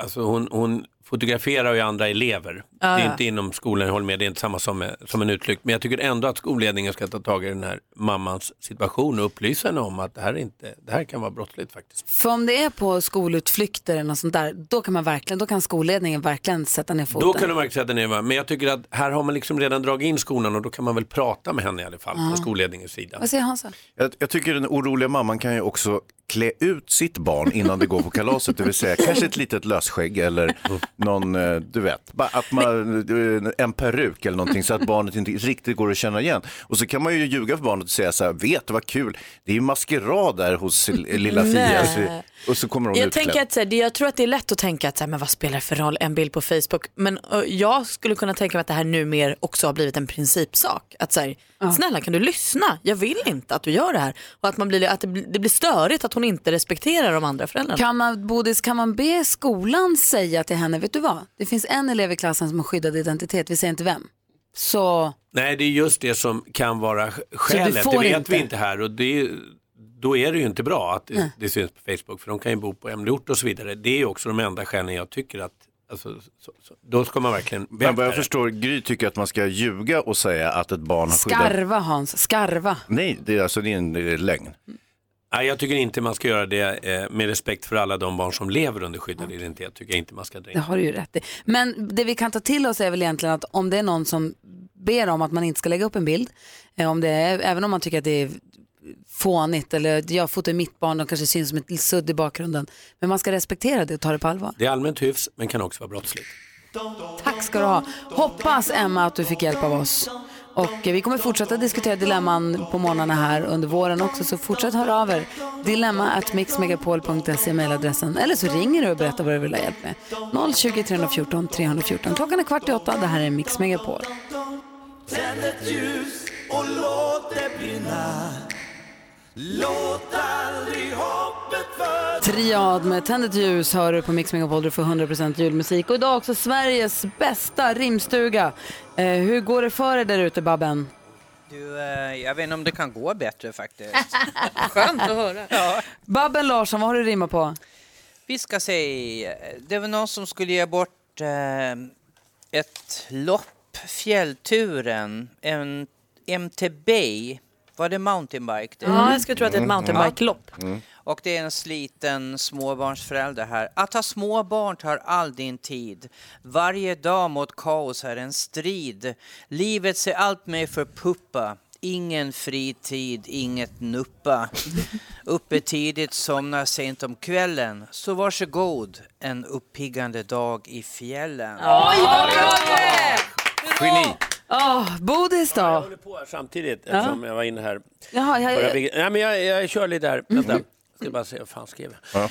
alltså, hon, hon fotograferar ju andra elever. Ja, det är ja. inte inom skolan, jag håller med, det är inte samma som, som en utflykt. Men jag tycker ändå att skolledningen ska ta tag i den här mammans situation och upplysa henne om att det här, är inte, det här kan vara brottsligt faktiskt. För om det är på skolutflykter eller något sånt där, då kan, man verkligen, då kan skolledningen verkligen sätta ner foten. Då kan de verkligen sätta ner va? Men jag tycker att här har man liksom redan dragit in skolan och då kan man väl prata med henne i alla fall Ja. på skolledningens sida. Vad säger Hansa? Jag, jag tycker den oroliga mamman kan ju också klä ut sitt barn innan det går på kalaset, det vill säga kanske ett litet lösskägg eller någon, eh, du vet, att man, eh, en peruk eller någonting så att barnet inte riktigt går att känna igen. Och så kan man ju ljuga för barnet och säga så här, vet du vad kul, det är ju maskerad där hos lilla Fia. Så- Och så kommer hon Jag, utklädd. tänker att, så här, det- jag tror att det är lätt att tänka att så här, men vad spelar det för roll, en bild på Facebook. Men jag skulle kunna tänka mig att det här numera också har blivit en principsak. Att så här, snälla kan du lyssna? Jag vill inte att du gör det här. Och att, man blir, att det, blir, det blir störigt att hon inte respekterar de andra föräldrarna. Kan man, Bodis, kan man be skolan säga till henne, vet du vad? Det finns en elev i klassen som har skyddad identitet, vi säger inte vem. Så Nej, det är just det som kan vara skälet. Det vet inte? vi inte här och det är, då är det ju inte bra att det, det syns på Facebook för de kan ju bo på hemlig ort och så vidare. Det är också de enda skälen jag tycker att Alltså, så, så, då ska man verkligen Men vad jag det. förstår, Gry tycker att man ska ljuga och säga att ett barn har skyddat. Skarva Hans, skarva. Nej, det är, alltså, det är en eh, lögn. Nej, jag tycker inte man ska göra det eh, med respekt för alla de barn som lever under skyddad identitet. tycker jag inte man ska dra in. Det har du ju rätt i. Men det vi kan ta till oss är väl egentligen att om det är någon som ber om att man inte ska lägga upp en bild, eh, om det är, även om man tycker att det är fånigt eller jag fotar mitt barn, de kanske syns som ett sudd i bakgrunden. Men man ska respektera det och ta det på allvar. Det är allmänt hyfs, men kan också vara brottsligt. Tack ska du ha. Hoppas Emma att du fick hjälp av oss. Och vi kommer fortsätta diskutera dilemman på morgnarna här under våren också, så fortsätt höra av er. Dilemma at mixmegapol.se mejladressen. Eller så ringer du och berättar vad du vill ha hjälp med. 020 314 314. Klockan är kvart i åtta. Det här är Mix Megapol. Tänd ett ljus och låt det brinna Låt aldrig hoppet för Triad med Tänd ett ljus hör du på Mix Megapol. Du får 100% julmusik. Och idag också Sveriges bästa rimstuga. Eh, hur går det för er där ute, Babben? Du, eh, jag vet inte om det kan gå bättre faktiskt. Skönt att höra. Ja. Babben Larsson, vad har du rimmat på? Vi ska se, det var någon som skulle ge bort eh, ett lopp, fjällturen, en MTB. Var det mountainbike? Det? Ja, jag skulle tro att det är ett mountainbike-lopp. Och det är en sliten småbarnsförälder här. Att ha småbarn tar all din tid. Varje dag mot kaos är en strid. Livet ser allt mer förpuppa. Ingen fritid, inget nuppa. Uppe tidigt, somnar sent om kvällen. Så varsågod, en uppiggande dag i fjällen. Oj, vad bra! Geni. Oh, Bodis då? Jag håller på här samtidigt Ja. eftersom jag var inne här. Jaha, jag- Förra. Nej, men jag, jag kör lite här. Vänta. Jag ska bara se vad fan skrev jag.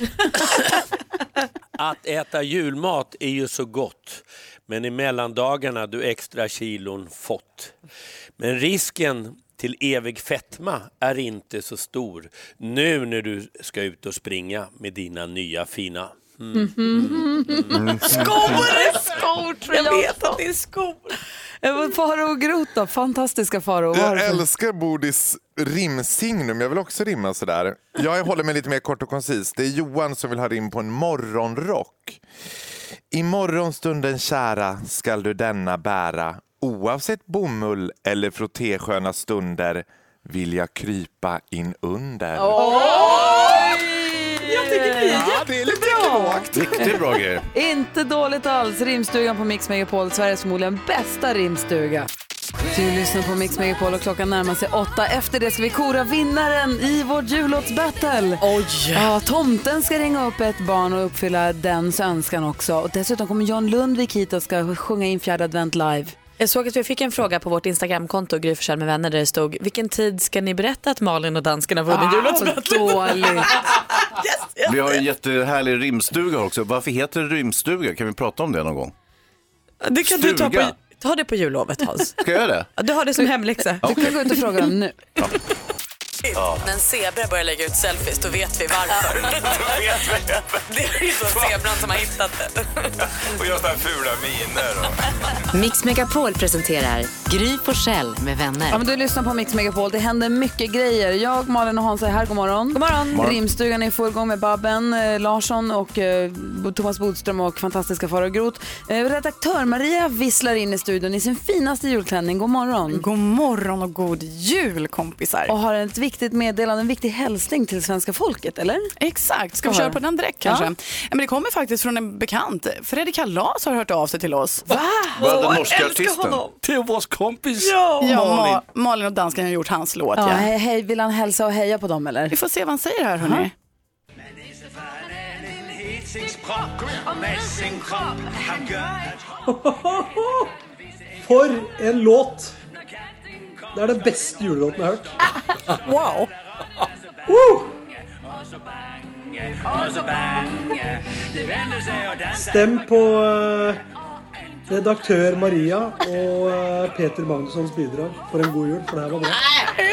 Att äta julmat är ju så gott, men i mellandagarna du extra kilon fått. Men risken till evig fetma är inte så stor nu när du ska ut och springa med dina nya fina. Mm. Mm. Skor! Skor tror jag. Jag vet att det är skor. Faro och Groth då? Fantastiska Faro. Jag älskar Bodis rimsignum. Jag vill också rimma sådär. Jag håller mig lite mer kort och koncis. Det är Johan som vill ha rim på en morgonrock. I morgonstunden kära skall du denna bära. Oavsett bomull eller frotésköna stunder vill jag krypa in under. Jag lågt. Riktigt bra grejer. Inte dåligt alls. Rimstugan på Mix Megapol, Sveriges förmodligen bästa rimstuga. Du lyssnar på Mix Megapol och klockan närmar sig åtta. Efter det ska vi kora vinnaren i vårt jullåtsbattle. Oj! Ja, tomten ska ringa upp ett barn och uppfylla dens önskan också. Och dessutom kommer John Lundvik hit och ska sjunga in fjärde advent live. Jag såg att vi fick en fråga på vårt Instagramkonto, Gry med vänner, där det stod vilken tid ska ni berätta att Malin och danskarna vunnit Ah. Vi har en jättehärlig rimstuga också. Varför heter det rimstuga? Kan vi prata om det någon gång? Det kan du ta på, Stuga. ta det på jullovet Hans. Ska jag göra det? Ja, Du har det som hemläxa. Du kan gå ut och fråga dem nu. När en zebra börjar lägga ut selfies då vet vi varför. det är ju så zebran som har hittat det. Och gör sådana här fula miner. Och... Mix Megapol presenterar Gry Forssell med vänner. Ja, men du lyssnar på Mix Megapol. Det händer mycket grejer. Jag, Malin och Hans är här. God morgon. God morgon. morgon. Rimstugan är i full gång med Babben eh, Larsson och eh, Thomas Bodström och fantastiska Farao Groth. Eh, redaktör Maria visslar in i studion i sin finaste julklänning. God morgon. God morgon och god jul kompisar. Och har ett viktigt meddelande, en viktig hälsning till svenska folket, eller? Exakt, ska vi köra på den direkt kanske? Ja. Men det kommer faktiskt från en bekant. Fredrik Kalas har hört av sig till oss. Va? Vad den norska artisten? Det är vår kompis Ja, Malin. Ma- Malin och dansken har gjort hans låt. Ja, Ja. hej, hej, vill han hälsa och heja på dem, eller? Vi får se vad han säger här hörni. For en låt! Det er den beste julelåten jeg har hørt. Wow! Woo! Stem på eh, redaktør Maria og eh, Peter Magnussons bidrag for en god jul, for det her var bra.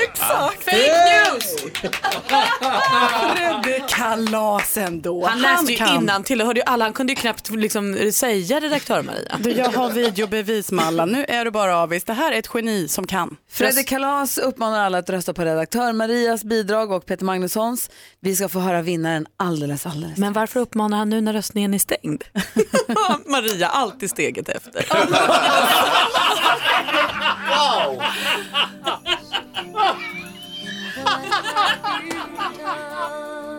Exakt! Fake news! Fredde kalas ändå. Han läste ju kan. innan till och hörde ju alla. Han kunde ju knappt liksom säga redaktör Maria. Du, Jag har videobevis med alla. Nu är du bara avis. Det här är ett geni som kan. Fredrik Kalas uppmanar alla att rösta på redaktör Marias bidrag och Peter Magnussons. Vi ska få höra vinnaren alldeles, alldeles. Men varför uppmanar han nu när röstningen är stängd? Maria, alltid steget efter. Wow!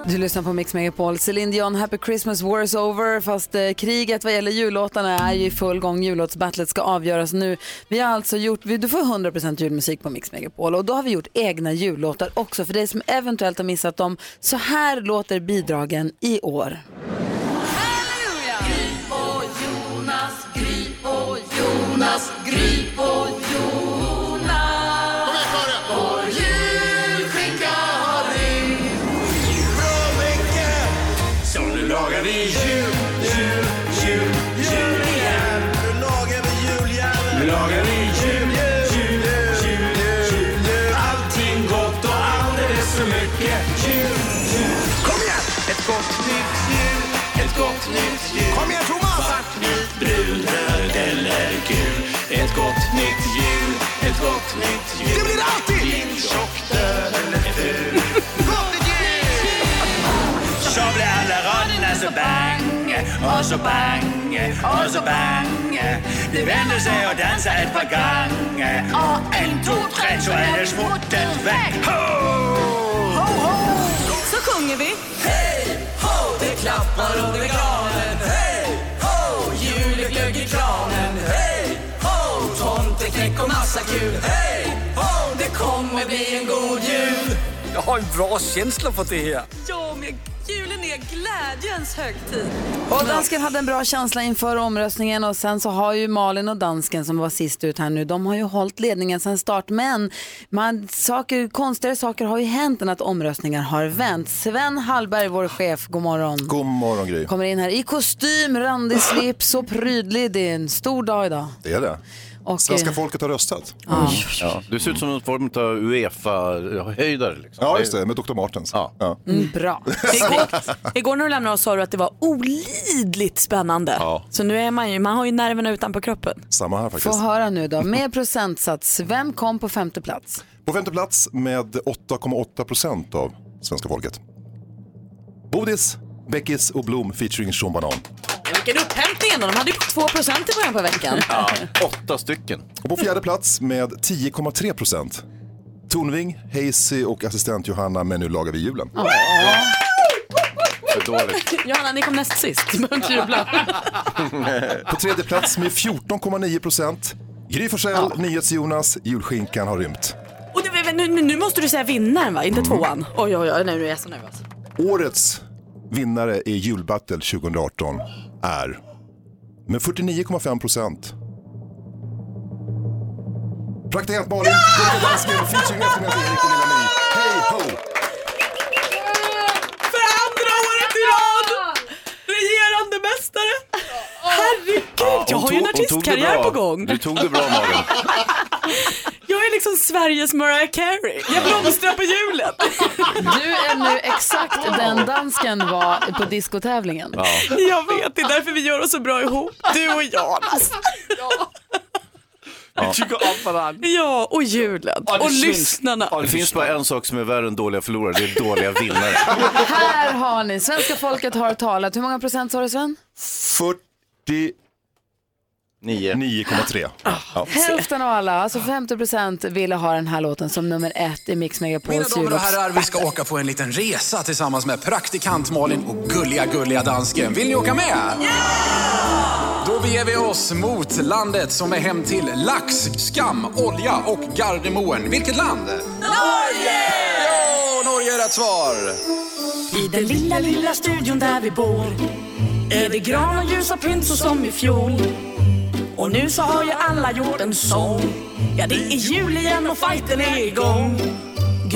Du lyssnar på Mix Megapol. Celine Dion, Happy Christmas, War is over. Fast eh, kriget vad gäller jullåtarna är ju i full gång. Jullåtsbattlet ska avgöras nu. Vi har alltså gjort, vi- du får 100% julmusik på Mix Megapol och då har vi gjort egna jullåtar också. För dig som eventuellt har missat dem. Så här låter bidragen i år. Ett nytt jul. Det blir alltid! Din tjock, död eller ful. Gott jul! Så blir alla raderna så bang, och så bang, och så bang. Det vänder sig och dansar ett par gånger. Och en, två, tre, så är det smotten väck. Ho! Ho, ho! Så sjunger vi. Hej, ho! Det klappar under granen. Kul. Hej, ho! Det kommer bli en god jul. Jag har en bra känsla för det här. Ja, men julen är glädjens högtid. Och dansken hade en bra känsla inför omröstningen och sen så har ju Malin och dansken som var sist ut här nu, de har ju hållit ledningen sen start. Men man, saker, konstigare saker har ju hänt än att omröstningar har vänt. Sven Hallberg, vår chef, god morgon. God morgon Gry. Kommer in här i kostym, randig slips och prydlig. Det är en stor dag idag. Det är det. Och, Svenska eh, folket har röstat. Ja, du ser ut som någon form av Uefa-höjdare. Liksom. Ja, just det, med Dr. Martens. Ja. Mm, bra. Igår, igår när du lämnade oss sa du att det var olidligt spännande. Ja. Så nu är man ju, man har ju nerverna utanpå kroppen. Samma här Få faktiskt. höra nu då, med procentsats, vem kom på femte plats? På femte plats med 8,8 procent av svenska folket. Bodis, Beckis och Blom featuring Sean Banan. Vilken upphämtning ändå. De hade ju 2 i början på veckan. Ja, åtta stycken. Och på fjärde plats med 10,3 procent. Tornving, Hazy och assistent Johanna, men nu lagar vi julen. För dåligt. Johanna, ni kom näst sist. Du behöver inte jubla. På tredje plats med 14,9 procent. Gry Forssell, NyhetsJonas, julskinkan har rymt. Och nu, nu, nu- måste du säga vinnaren va, inte tvåan. Oj, oj, oj, nu är jag så nervös. Årets vinnare i julbattle 2018 är med 49,5 procent. Praktikant Malin, Gulliga Dansken, featuring eftermälet och Lilla My. Hej ho! För andra året i rad! Regerande mästare! Herregud, jag har ju en artistkarriär på gång. Du tog det bra Malin. Jag är liksom Sveriges Mariah Carey. Jag blomstrar på julen. Du är nu exakt den dansken var på diskotävlingen. Jag vet, det är därför vi gör oss så bra ihop. Du och Jonas. Ja. tycker om varandra. Ja, och julen. Ja, det och syns. lyssnarna. Det finns bara en sak som är värre än dåliga förlorare, det är dåliga vinnare. Här har ni, svenska folket har talat. Hur många procent sa du Sven? 49,3. Ja. Hälften av alla, alltså 50 procent ville ha den här låten som nummer ett i Mix Mina Megapols damer och herrar, vi ska åka på en liten resa tillsammans med praktikant Malin och gulliga, gulliga dansken. Vill ni åka med? Då beger vi oss mot landet som är hem till lax, skam, olja och Gardermoen. Vilket land? Norge! Ja, Norge är rätt svar. I den lilla, lilla studion där vi bor är det gran och ljusa pynt så som i fjol. Och nu så har ju alla gjort en sång. Ja, det är jul igen och fighten är igång.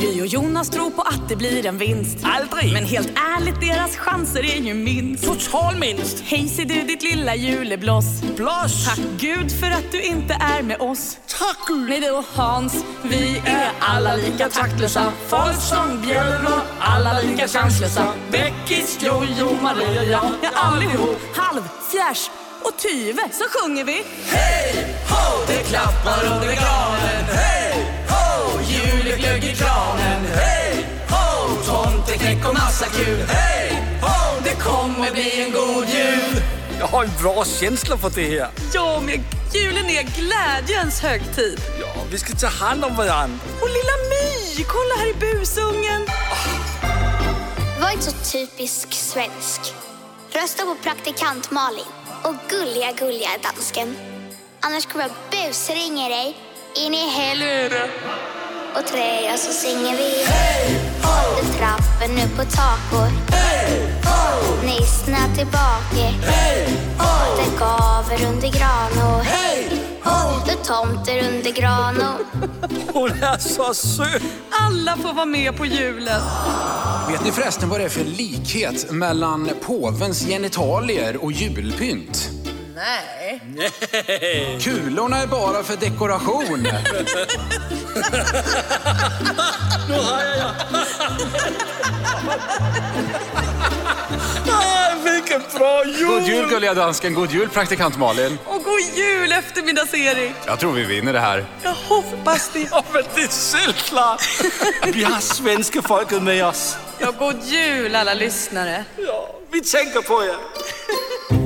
Gry och Jonas tror på att det blir en vinst. Aldrig! Men helt ärligt, deras chanser är ju minst. Total minst! Hej ser du ditt lilla julebloss. Bloss! Tack Gud för att du inte är med oss. Tack Gud! Nej du och Hans, vi är alla lika taktlösa. Folk som bjällror, alla lika chanslösa. Beckis, Jojo, Maria, jag, ja allihop. Halv, fjärs och tyve så sjunger vi. Hej ho, det klappar under granen. Hej kranen. Hej ho, tomteknäck och massa kul. Hej ho, det kommer bli en god jul. Jag har en bra känsla för det här. Ja, men julen är glädjens högtid. Ja, vi ska ta hand om varandra. Och lilla My, kolla här i busungen. Var inte så typisk svensk. Rösta på praktikant Malin och gulliga, gulliga dansken. Annars kommer jag busringa dig in i helvete. Och trä så singing vi. Under trappen upp på taket. Nissen är tillbaka. Det gaver under gran och det tomter under gran och Hon är så söt. Alla får vara med på julen. Vet ni förresten vad det är för likhet mellan påvens genitalier och julpynt? Nej. Nej. Kulorna är bara för dekoration. Nu har jag ah, Vilken bra jul! God jul gulliga dansken, god jul praktikant Malin. Och god jul eftermiddags-Erik. Jag tror vi vinner det här. Jag hoppas det. Ja, men det är självklart. Vi har svenska folket med oss. Ja, god jul alla lyssnare. Ja, vi tänker på er.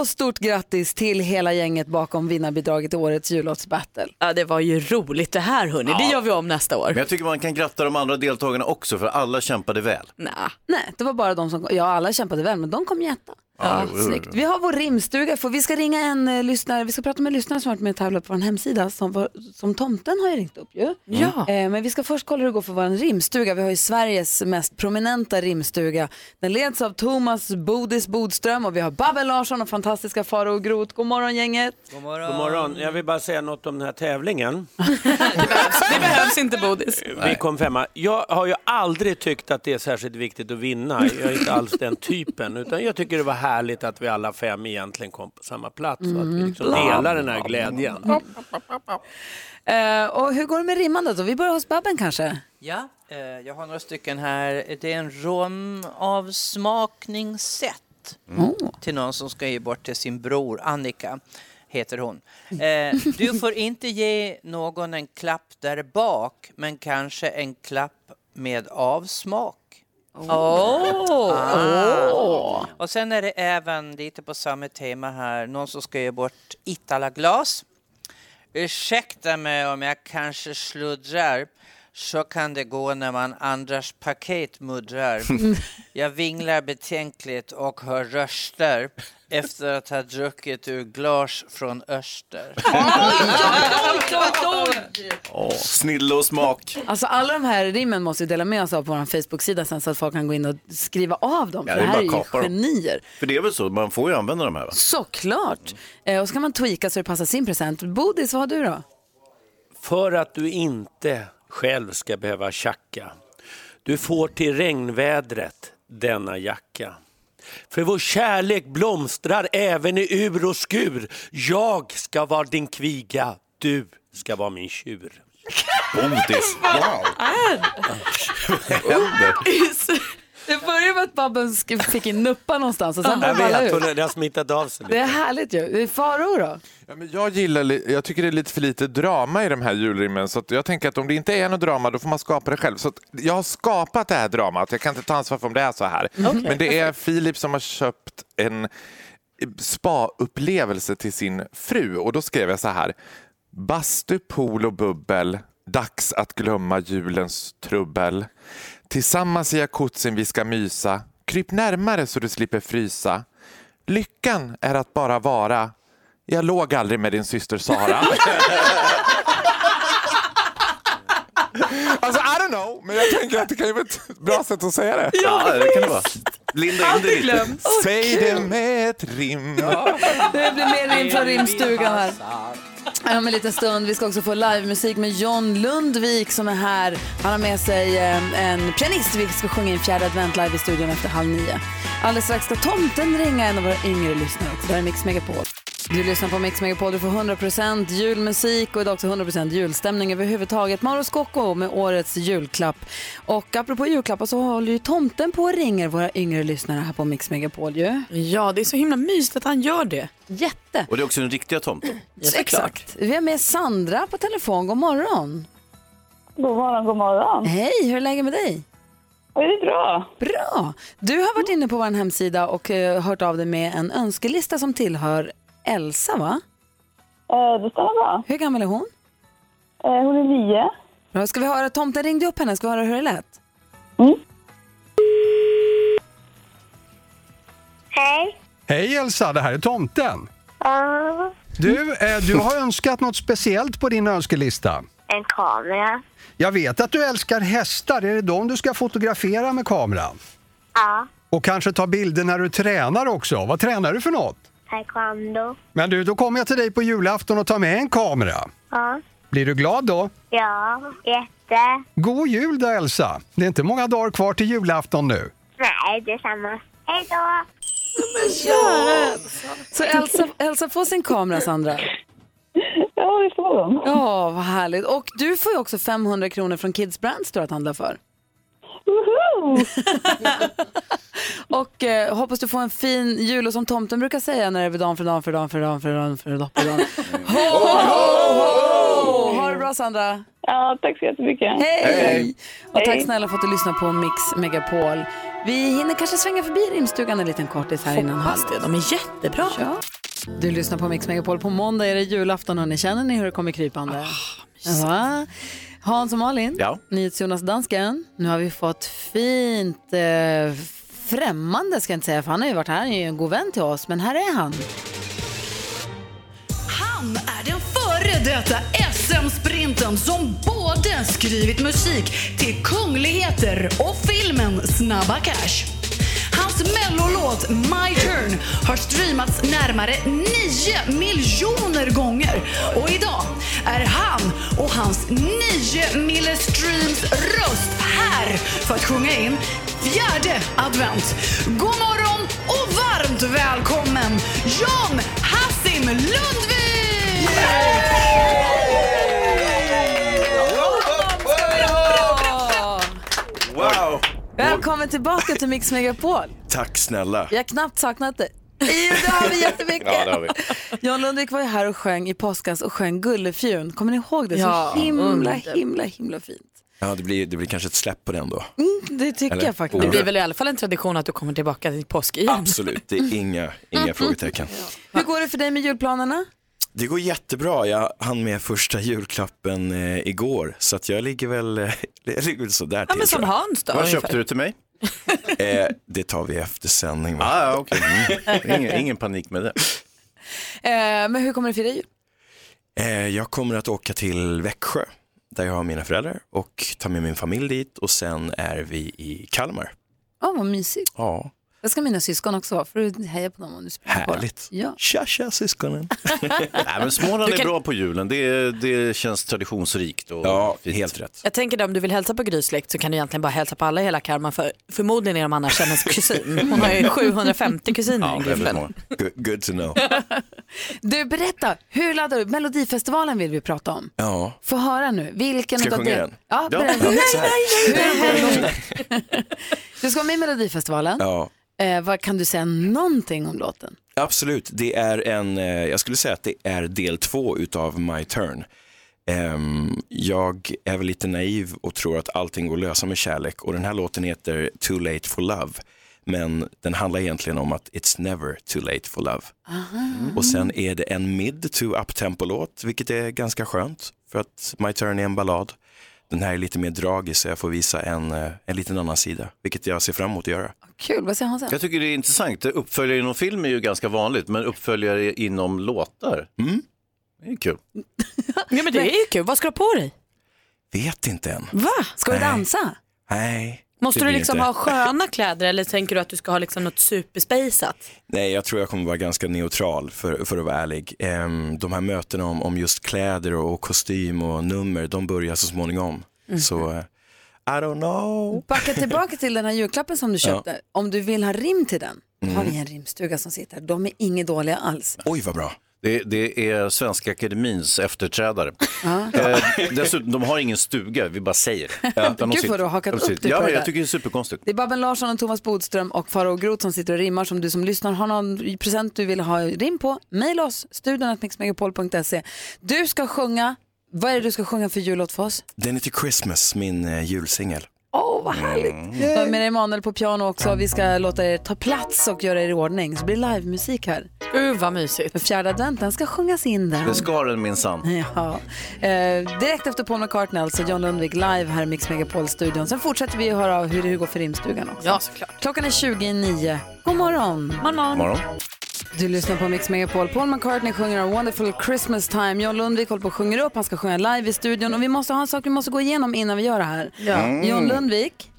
Och stort grattis till hela gänget bakom vinnarbidraget i årets jullåtsbattle. Ja, det var ju roligt det här hörni. Det Ja. gör vi om nästa år. Men jag tycker man kan gratta de andra deltagarna också för alla kämpade väl. Nej, nej, det var bara de som, ja alla kämpade väl men de kom jätta. Ja, snyggt. Vi har vår rimstuga, för vi ska ringa en eh, lyssnare, vi ska prata med en lyssnare som har varit med och tävlat på vår hemsida, som, var, som tomten har ju ringt upp ju. Ja. Eh, men vi ska först kolla hur det går för vår rimstuga. Vi har ju Sveriges mest prominenta rimstuga. Den leds av Thomas Bodis Bodström och vi har Babben Larsson och fantastiska Faro och Groth. God morgon gänget. God morgon. God morgon. Jag vill bara säga något om den här tävlingen. Det behövs inte Bodis. Vi kom femma. Jag har ju aldrig tyckt att det är särskilt viktigt att vinna. Jag är inte alls den typen. Utan jag tycker det var härligt att vi alla fem egentligen kom på samma plats. Så att vi liksom delar den här glädjen. Eh, och hur går det med rimmandet då? Vi börjar hos Babben kanske? Ja, eh, jag har några stycken här. Det är en romavsmakningssätt till någon som ska ge bort till sin bror Annika, heter hon. Eh, du får inte ge någon en klapp där bak, men kanske en klapp med avsmak. Åh! Ah. Och sen är det även lite på samma tema här, någon som ska ge bort Itala-glas. Ursäkta mig om jag kanske sluddrar. Så kan det gå när man andras paket muddrar. Jag vinglar betänkligt och hör röster efter att ha druckit ur glas från öster. Åh, snille och smak. Alltså alla de här rimmen måste vi dela med oss av på vår Facebook-sida sen så att folk kan gå in och skriva av dem. Ja, för det det är här är ju genier. För det är väl så, man får ju använda de här va? Såklart. Eh, och så kan man tweaka så det passar sin present. Bodis, vad har du då? För att du inte själv ska behöva tjacka. Du får till regnvädret denna jacka. För vår kärlek blomstrar även i ur och skur. Jag ska vara din kviga, du ska vara min tjur. Bodis, wow. Det börjar med att Babben fick en nuppa någonstans och sen Jag vet, ut. hon- det har smittat av sig Det är lite. härligt ju. Faro då? Ja, men jag, gillar, jag tycker det är lite för lite drama i de här julrimmen så att jag tänker att om det inte är något drama då får man skapa det själv. Så att jag har skapat det här dramat, jag kan inte ta ansvar för om det är så här. Okej. Men det är Filip som har köpt en spa-upplevelse till sin fru och då skrev jag så här. Bastu, pool och bubbel, dags att glömma julens trubbel. Tillsammans i jacuzzin vi ska mysa, kryp närmare så du slipper frysa. Lyckan är att bara vara jag låg aldrig med din syster Sara. Alltså I don't know, men jag tänker att det kan ju vara ett bra sätt att säga det. Ja, det kan det vara. Linda in det lite. Säg det med ett rim. Det blir mer rim från rimstugan här. Om en liten stund. Vi ska också få livemusik med John Lundvik som är här. Han har med sig eh, en pianist. Vi ska sjunga in fjärde advent live i studion efter halv nio. Alldeles strax ska tomten ringa en av våra yngre lyssnare också. Det här är Mix Megapol. Du lyssnar på Mix Megapol, du får 100% julmusik och idag också 100% julstämning överhuvudtaget. Mauro Scocco med årets julklapp. Och apropå julklappar så håller ju tomten på och ringer våra yngre lyssnare här på Mix Megapol ju. Ja, det är så himla mysigt att han gör det. Jätte. Och det är också den riktiga tomten. Exakt. Vi har med Sandra på telefon. God morgon. God morgon, god morgon. Hej, hur är läget med dig? Det är bra. Bra. Du har varit inne på vår hemsida och eh, hört av dig med en önskelista som tillhör Elsa, va? Eh, det stämmer bra. Hur gammal är hon? Eh, hon är nio. Bra, Ska vi höra, tomten ringde upp henne, ska vi höra hur det lät? Hej. Hej Elsa, det här är tomten. Ja. Du, eh, du har önskat något speciellt på din önskelista. En kamera. Jag vet att du älskar hästar, är det dem du ska fotografera med kameran? Ja. Och kanske ta bilder när du tränar också. Vad tränar du för något? Taekwondo. Men du, då kommer jag till dig på julafton och tar med en kamera. Ja. Blir du glad då? Ja, jätte. God jul då Elsa! Det är inte många dagar kvar till julafton nu. Nej, detsamma. Hej då. Så Elsa, Elsa får sin kamera, Sandra? Ja, det får hon. Ja, vad härligt. Och du får ju också 500 kronor från Kids Brand Store att handla för. Och eh, hoppas du får en fin jul och som tomten brukar säga när det är dan för dan för dan för dan för dan för dan för dan. Ho, ho, ho! Ha det bra Sandra. Ja, tack så jättemycket. Hej! Och tack Hej. snälla för att du lyssnar på Mix Megapol. Vi hinner kanske svänga förbi rimstugan en liten kortis här innan det, de är jättebra. Ja. Du lyssnar på Mix Megapol. På måndag är det julafton och ni känner ni hur det kommer krypande? Va? Hans och Malin, Ja. NyhetsJonas dansken. Nu har vi fått fint eh, främmande ska jag inte säga för han har ju varit här, han är ju en god vän till oss. Men här är han. Han är den före detta SM-sprinten som både skrivit musik till kungligheter och filmen Snabba Cash. Hans mellolåt My Turn har streamats närmare 9 miljoner gånger och idag är han och hans 9 millestreams röst här för att sjunga in fjärde advent. God morgon och varmt välkommen John Hassim Lundvik! Yeah! Välkommen tillbaka till Mix Megapol. Tack snälla. Vi har knappt saknat dig. Jo, det har vi jättemycket. Ja, det har vi. John Lundvik var ju här och sjöng i påskas och sjöng Gullefjun. Kommer ni ihåg det? Ja, Så himla, himla, himla fint. Ja, det blir, det blir kanske ett släpp på den då. Mm, det tycker Eller jag faktiskt. Det blir väl i alla fall en tradition att du kommer tillbaka till påsk igen. Absolut, det är inga, inga frågetecken. Hur går det för dig med julplanerna? Det går jättebra. Jag hann med första julklappen eh, igår, så att jag ligger väl, eh, jag ligger väl sådär Ja, till. men som tror jag. Hans då, Vad ungefär. köpte du till mig? eh, det tar vi efter sändning. Va? Ah, okay. mm. ingen, ingen panik med det. Eh, men hur kommer du fira jul? Eh, jag kommer att åka till Växjö, där jag har mina föräldrar, och ta med min familj dit och sen är vi i Kalmar. Ja, vad mysigt. Ja, Det ska mina syskon också vara, för du hejar på dem om du spelar på. härligt. Ja. Tja, tja syskonen. Nej, men Småland är kan- bra på julen. Det, det känns traditionsrikt. Och ja, helt rätt. Jag tänker att om du vill hälsa på Grys släkt så kan du egentligen bara hälsa på alla i hela Kalmar för förmodligen är de annars hennes kusin. Hon har ju 750 kusiner Ja, i gruppen. Good, good to know. Du, berätta, hur laddar du? Melodifestivalen vill vi prata om. Ja. Få höra nu. Vilken Ska jag sjunga det- den? Ja, Ja, berätta. ja, nej, nej, nej. Du ska vara med i Melodifestivalen. Ja. Eh, vad Kan du säga någonting om låten? Absolut, det är en, eh, jag skulle säga att det är del två utav My Turn. Ehm, jag är väl lite naiv och tror att allting går att lösa med kärlek och den här låten heter Too Late for Love. Men den handlar egentligen om att it's never too late for love. Och sen är det en mid to uptempo låt, vilket är ganska skönt för att My Turn är en ballad. Den här är lite mer dragig så jag får visa en, eh, en liten annan sida, vilket jag ser fram emot att göra. Kul, vad säger Hansa? Jag tycker det är intressant. Uppföljare inom film är ju ganska vanligt, men uppföljare inom låtar, Mm. det är kul. Ja men det är ju kul, vad ska du ha på dig? Vet inte än. Va? Ska du Nej. dansa? Nej. Måste det du liksom inte. ha sköna kläder eller tänker du att du ska ha liksom något superspejsat? Nej, jag tror jag kommer vara ganska neutral för, för att vara ärlig. Ehm, de här mötena om, om just kläder och kostym och nummer, de börjar så småningom. Mm. Så, eh, I don't know. Backa tillbaka till den här julklappen som du Ja. köpte. Om du vill ha rim till den, då har Mm. vi en rimstuga som sitter. De är inget dåliga alls. Oj, vad bra. Det, det är Svenska Akademins efterträdare. Eh, dessutom, de har ingen stuga, vi bara säger det. De Gud, sitter- vad du har hakat de upp dig Ja, på det jag där. tycker det är superkonstigt. Det är Babben Larsson och Thomas Bodström och Farao Groth som sitter och rimmar som du som lyssnar har någon present du vill ha rim på. Maila oss, studion.mixmegapol.se. Du ska sjunga, vad är det du ska sjunga för jullåt för oss? Den är till Christmas, min eh, julsingel. Åh, vad härligt. Du har med Emanuel på piano också. Vi ska låta er ta plats och göra er i ordning. Så blir det livemusik här. Gud vad mysigt. För fjärde adventen ska sjungas in där. Det ska den minsann. Ja. Eh, direkt efter Paul McCartney, alltså John Lundvik live här i Mix Megapol-studion. Sen fortsätter vi att höra av hur det går för rimstugan också. Ja, såklart. Klockan är 20 i nio. God morgon. morgon. Morgon. Du lyssnar på Mix Megapol. Paul McCartney sjunger A Wonderful Christmas Time. John Lundvik håller på och sjunger upp. Han ska sjunga live i studion. Och vi måste ha en sak vi måste gå igenom innan vi gör det här. Ja. Mm. John Lundvik.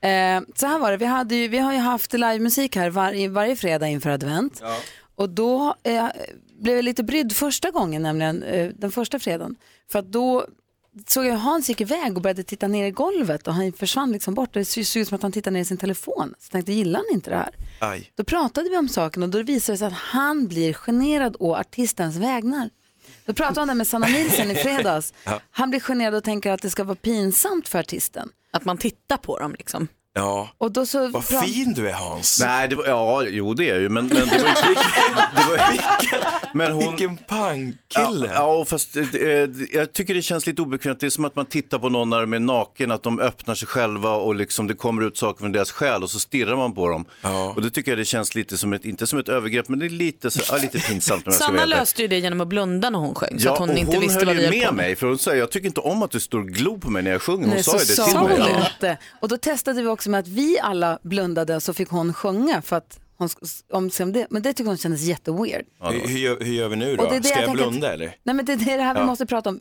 Eh, så här var det, vi, hade ju, vi har ju haft livemusik här var, varje fredag inför advent. Och då eh, blev jag lite brydd första gången, nämligen eh, den första fredagen. För att då såg jag Hans gick iväg och började titta ner i golvet och han försvann liksom bort. Det såg ut som att han tittade ner i sin telefon. Så jag tänkte, gillar han inte det här? Aj. Då pratade vi om saken och då visade det sig att han blir generad å artistens vägnar. Då pratade han med Sanna Nielsen i fredags. Ja. Han blir generad och tänker att det ska vara pinsamt för artisten. Att man tittar på dem liksom. Ja. Och då så Vad pra- fin du är Hans. Nej, det var, ja, jo det är ju, men, men det var inte det var, men hon, Vilken pangkille. Ja, ja, fast eh, jag tycker det känns lite obekvämt. Det är som att man tittar på någon när de är naken, att de öppnar sig själva och liksom det kommer ut saker från deras själ och så stirrar man på dem. Och det tycker jag det känns lite som ett, inte som ett övergrepp, men det är lite, så, ja, lite pinsamt om jag Sanna löste ju det genom att blunda när hon sjöng. Så Ja, att hon och inte hon visste höll vad ju på med mig, för hon sa jag tycker inte om att du står och glor på mig när jag sjunger. Hon Nej, sa så ju det till mig. Ja. inte. Och då testade vi också med att vi alla blundade och så fick hon sjunga för att hon, om, om det, men det tycker hon kändes jätteweird. hur, hur, gör, hur gör vi nu då? Och det det Ska jag jag tänker att- blunda eller? Nej men det, är det här vi Ja. måste prata om.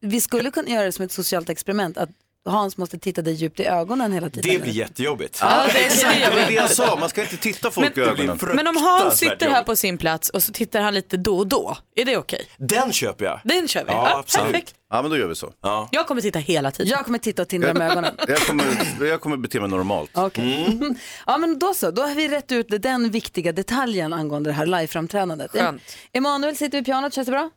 Vi skulle kunna göra det som ett socialt experiment, att Hans måste titta dig djupt i ögonen hela tiden. Det blir jättejobbigt. Ja. Det var det jag sa, man ska inte titta folk i ögonen. Men om Hans sitter här på sin plats och så tittar han lite då och då, är det okej? Den köper jag. Den kör vi. Ja, Ja, absolut. perfekt. Ja, men då gör vi så. Ja. Jag kommer titta hela tiden. Jag kommer titta och tindra med ögonen. Jag kommer, jag kommer bete mig normalt. Okej. ja men då så, då har vi rätt ut den viktiga detaljen angående det här liveframträdandet. Skönt. Emanuel sitter vid pianot, känns det bra?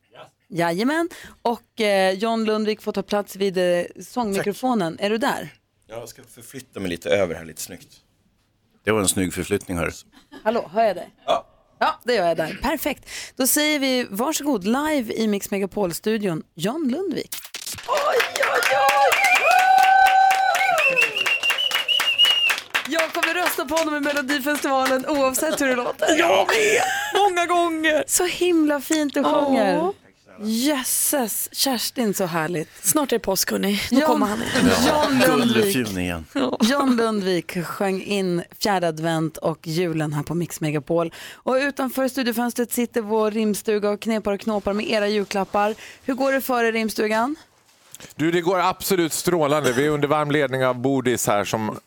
Jajamän. Och eh, John Lundvik får ta plats vid eh, sångmikrofonen. Är du där? Jag ska förflytta mig lite över här lite snyggt. Det var en snygg förflyttning här. Hallå, hör jag dig? Ja. Ja, det gör jag där. Perfekt. Då säger vi varsågod live i Mix Megapol-studion, John Lundvik. Oj, oj, oj! Jag kommer rösta på honom i Melodifestivalen oavsett hur det låter. Jag med! Många gånger! Så himla fint du sjunger. Jösses, Kerstin så härligt. Snart är det påsk hörni. Nu kommer han. John Lundvik. Igen. John Lundvik sjöng in fjärde advent och julen här på Mix Megapol. Och utanför studiofönstret sitter vår rimstuga och knepar och knåpar med era julklappar. Hur går det för er i rimstugan? Du, det går absolut strålande. Vi är under varm ledning av Bodis här som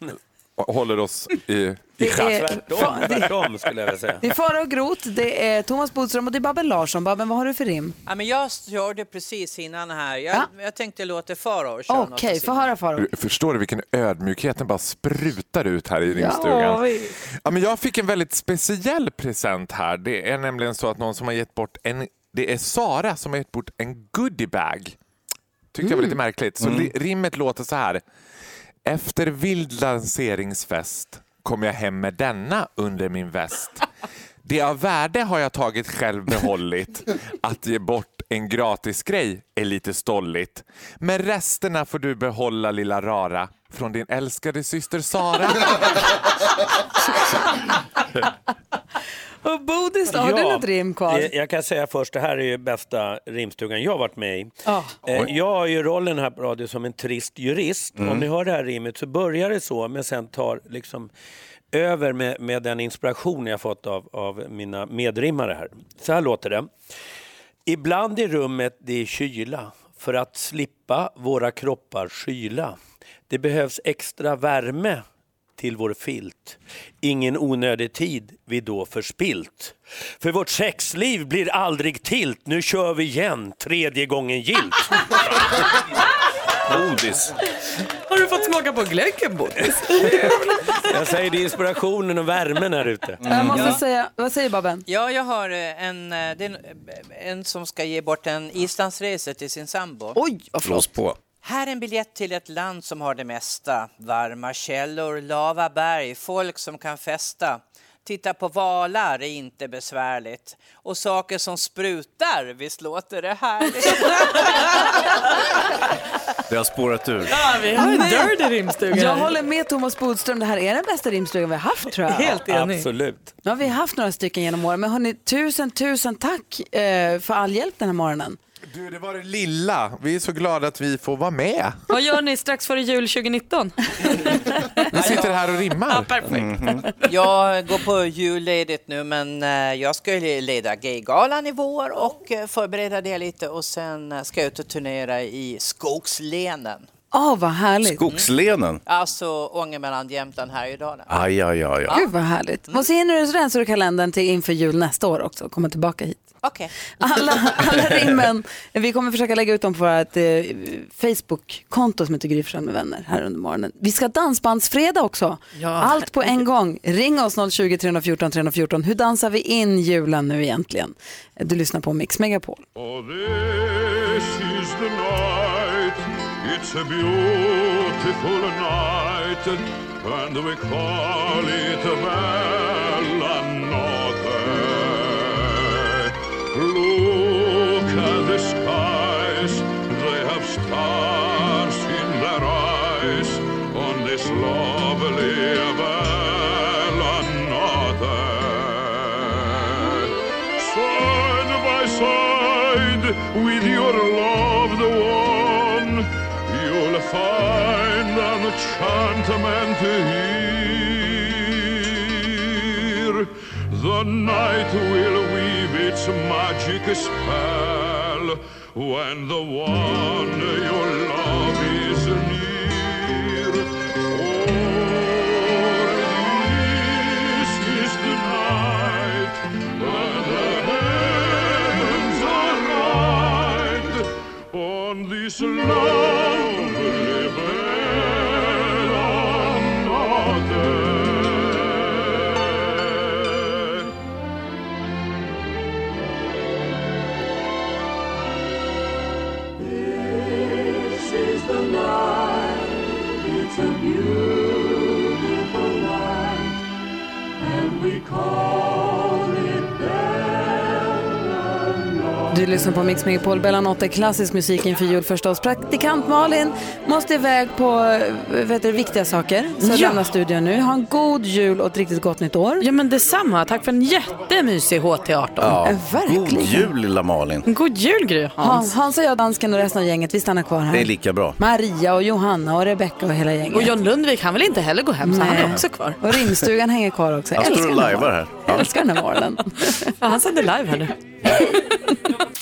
håller oss i, i Det schack. är- Tvärtom, skulle jag vilja säga. Det är Farao Groth, det är Thomas Bodström och det är Babben Larsson. Babben, vad har du för rim? Ja, men jag körde precis innan här. Jag, jag tänkte låta Farao köra. Okej, få höra Farao. Förstår du vilken ödmjukhet den bara sprutar ut här i Ja, rimstugan? visst. Ja, men jag fick en väldigt speciell present här. Det är nämligen så att någon som har gett bort en... Det är Sara som har gett bort en goodiebag. Tyckte jag var lite märkligt. Så li- rimmet låter så här. Efter vild lanseringsfest kom jag hem med denna under min väst. Det av värde har jag tagit själv behållit. Att ge bort en gratis grej är lite stolligt. Men resterna får du behålla lilla rara från din älskade syster Sara. Och Bodis, har du något rim kvar? eh, Jag kan säga först, det här är ju bästa rimstugan jag har varit med i. Ja. Eh, Jag har ju rollen här på radio som en trist jurist. Mm. Om ni hör det här rimmet så börjar det så, men sen tar liksom över med, med den inspiration jag fått av, av mina medrimmare här. Så här låter det. Ibland i rummet det är kyla, för att slippa våra kroppar skyla. Det behövs extra värme till vår filt. Ingen onödig tid vi då förspilt. För vårt sexliv blir aldrig tilt. Nu kör vi igen, tredje gången gilt. Bodis. Har du fått smaka på glöggen Bodis? Jag säger det är inspirationen och värmen här ute. Jag måste säga, vad säger Babben? Ja, jag har eh, en, eh, det är en, en som ska ge bort en islandsresa till sin sambo. Oj, vad Blås på. Här är en biljett till ett land som har det mesta. Varma källor, lava berg, folk som kan festa. Titta på valar är inte besvärligt. Och saker som sprutar, visst låter det härligt? Det har spårat ur. Ja, vi har en dirty rimstuga. Jag håller med Thomas Bodström, det här är den bästa rimstugan vi har haft tror jag. Helt enig. Absolut. Nu har vi haft några stycken genom åren, men hörni, tusen, tusen tack eh, för all hjälp den här morgonen. Du, det var det lilla. Vi är så glada att vi får vara med. Vad gör ni strax före jul 2019? Vi sitter här och rimmar. Ja, perfekt. Jag går på julledigt nu men eh, jag ska ju leda Gaygalan i vår och eh, förbereda det lite och sen eh, ska jag ut och turnera i skogslänen. Åh, vad härligt. Skogslenen. Alltså Ångermanland, Jämtland, Härjedalen. Aj, aj, aj. aj. Gud vad härligt. Och så hinner du rensar du kalendern till inför jul nästa år också, komma tillbaka hit. Okej. Alla, alla rimmen, vi kommer försöka lägga ut dem på vårt eh, Facebook-konto som heter Gry med vänner här under morgonen. Vi ska dansbandsfredag också. Ja, Allt på en gång. Ring oss 020 314 314. Hur dansar vi in julen nu egentligen? Du lyssnar på Mix Megapol. This is the night, it's a beautiful night, and we call it a bella on lovely bella notte. Side by side with your loved one, you'll find an enchantment here. The night will weave its magic spell when the one you love this lovely lyssnar på Mix Megapol, Bella Notte, klassisk musik inför jul förstås. Praktikant Malin måste iväg på eh, vet du, viktiga saker, så Ja. lämnar studion nu. Ha en god jul och ett riktigt gott nytt år. Ja men detsamma, tack för en jättemysig HT18. Ja. verkligen. God jul lilla Malin. God jul Gry Hans. Hans. Hans och jag, dansken och resten av gänget, vi stannar kvar här. Det är lika bra. Maria och Johanna och Rebecca och hela gänget. Och John Lundvik, han vill inte heller gå hem så han Nej. är också kvar. Och rimstugan hänger kvar också. Står Älskar och den här lajvar här. morgonen. Älskar den här morgonen. Ja, han sänder live här nu.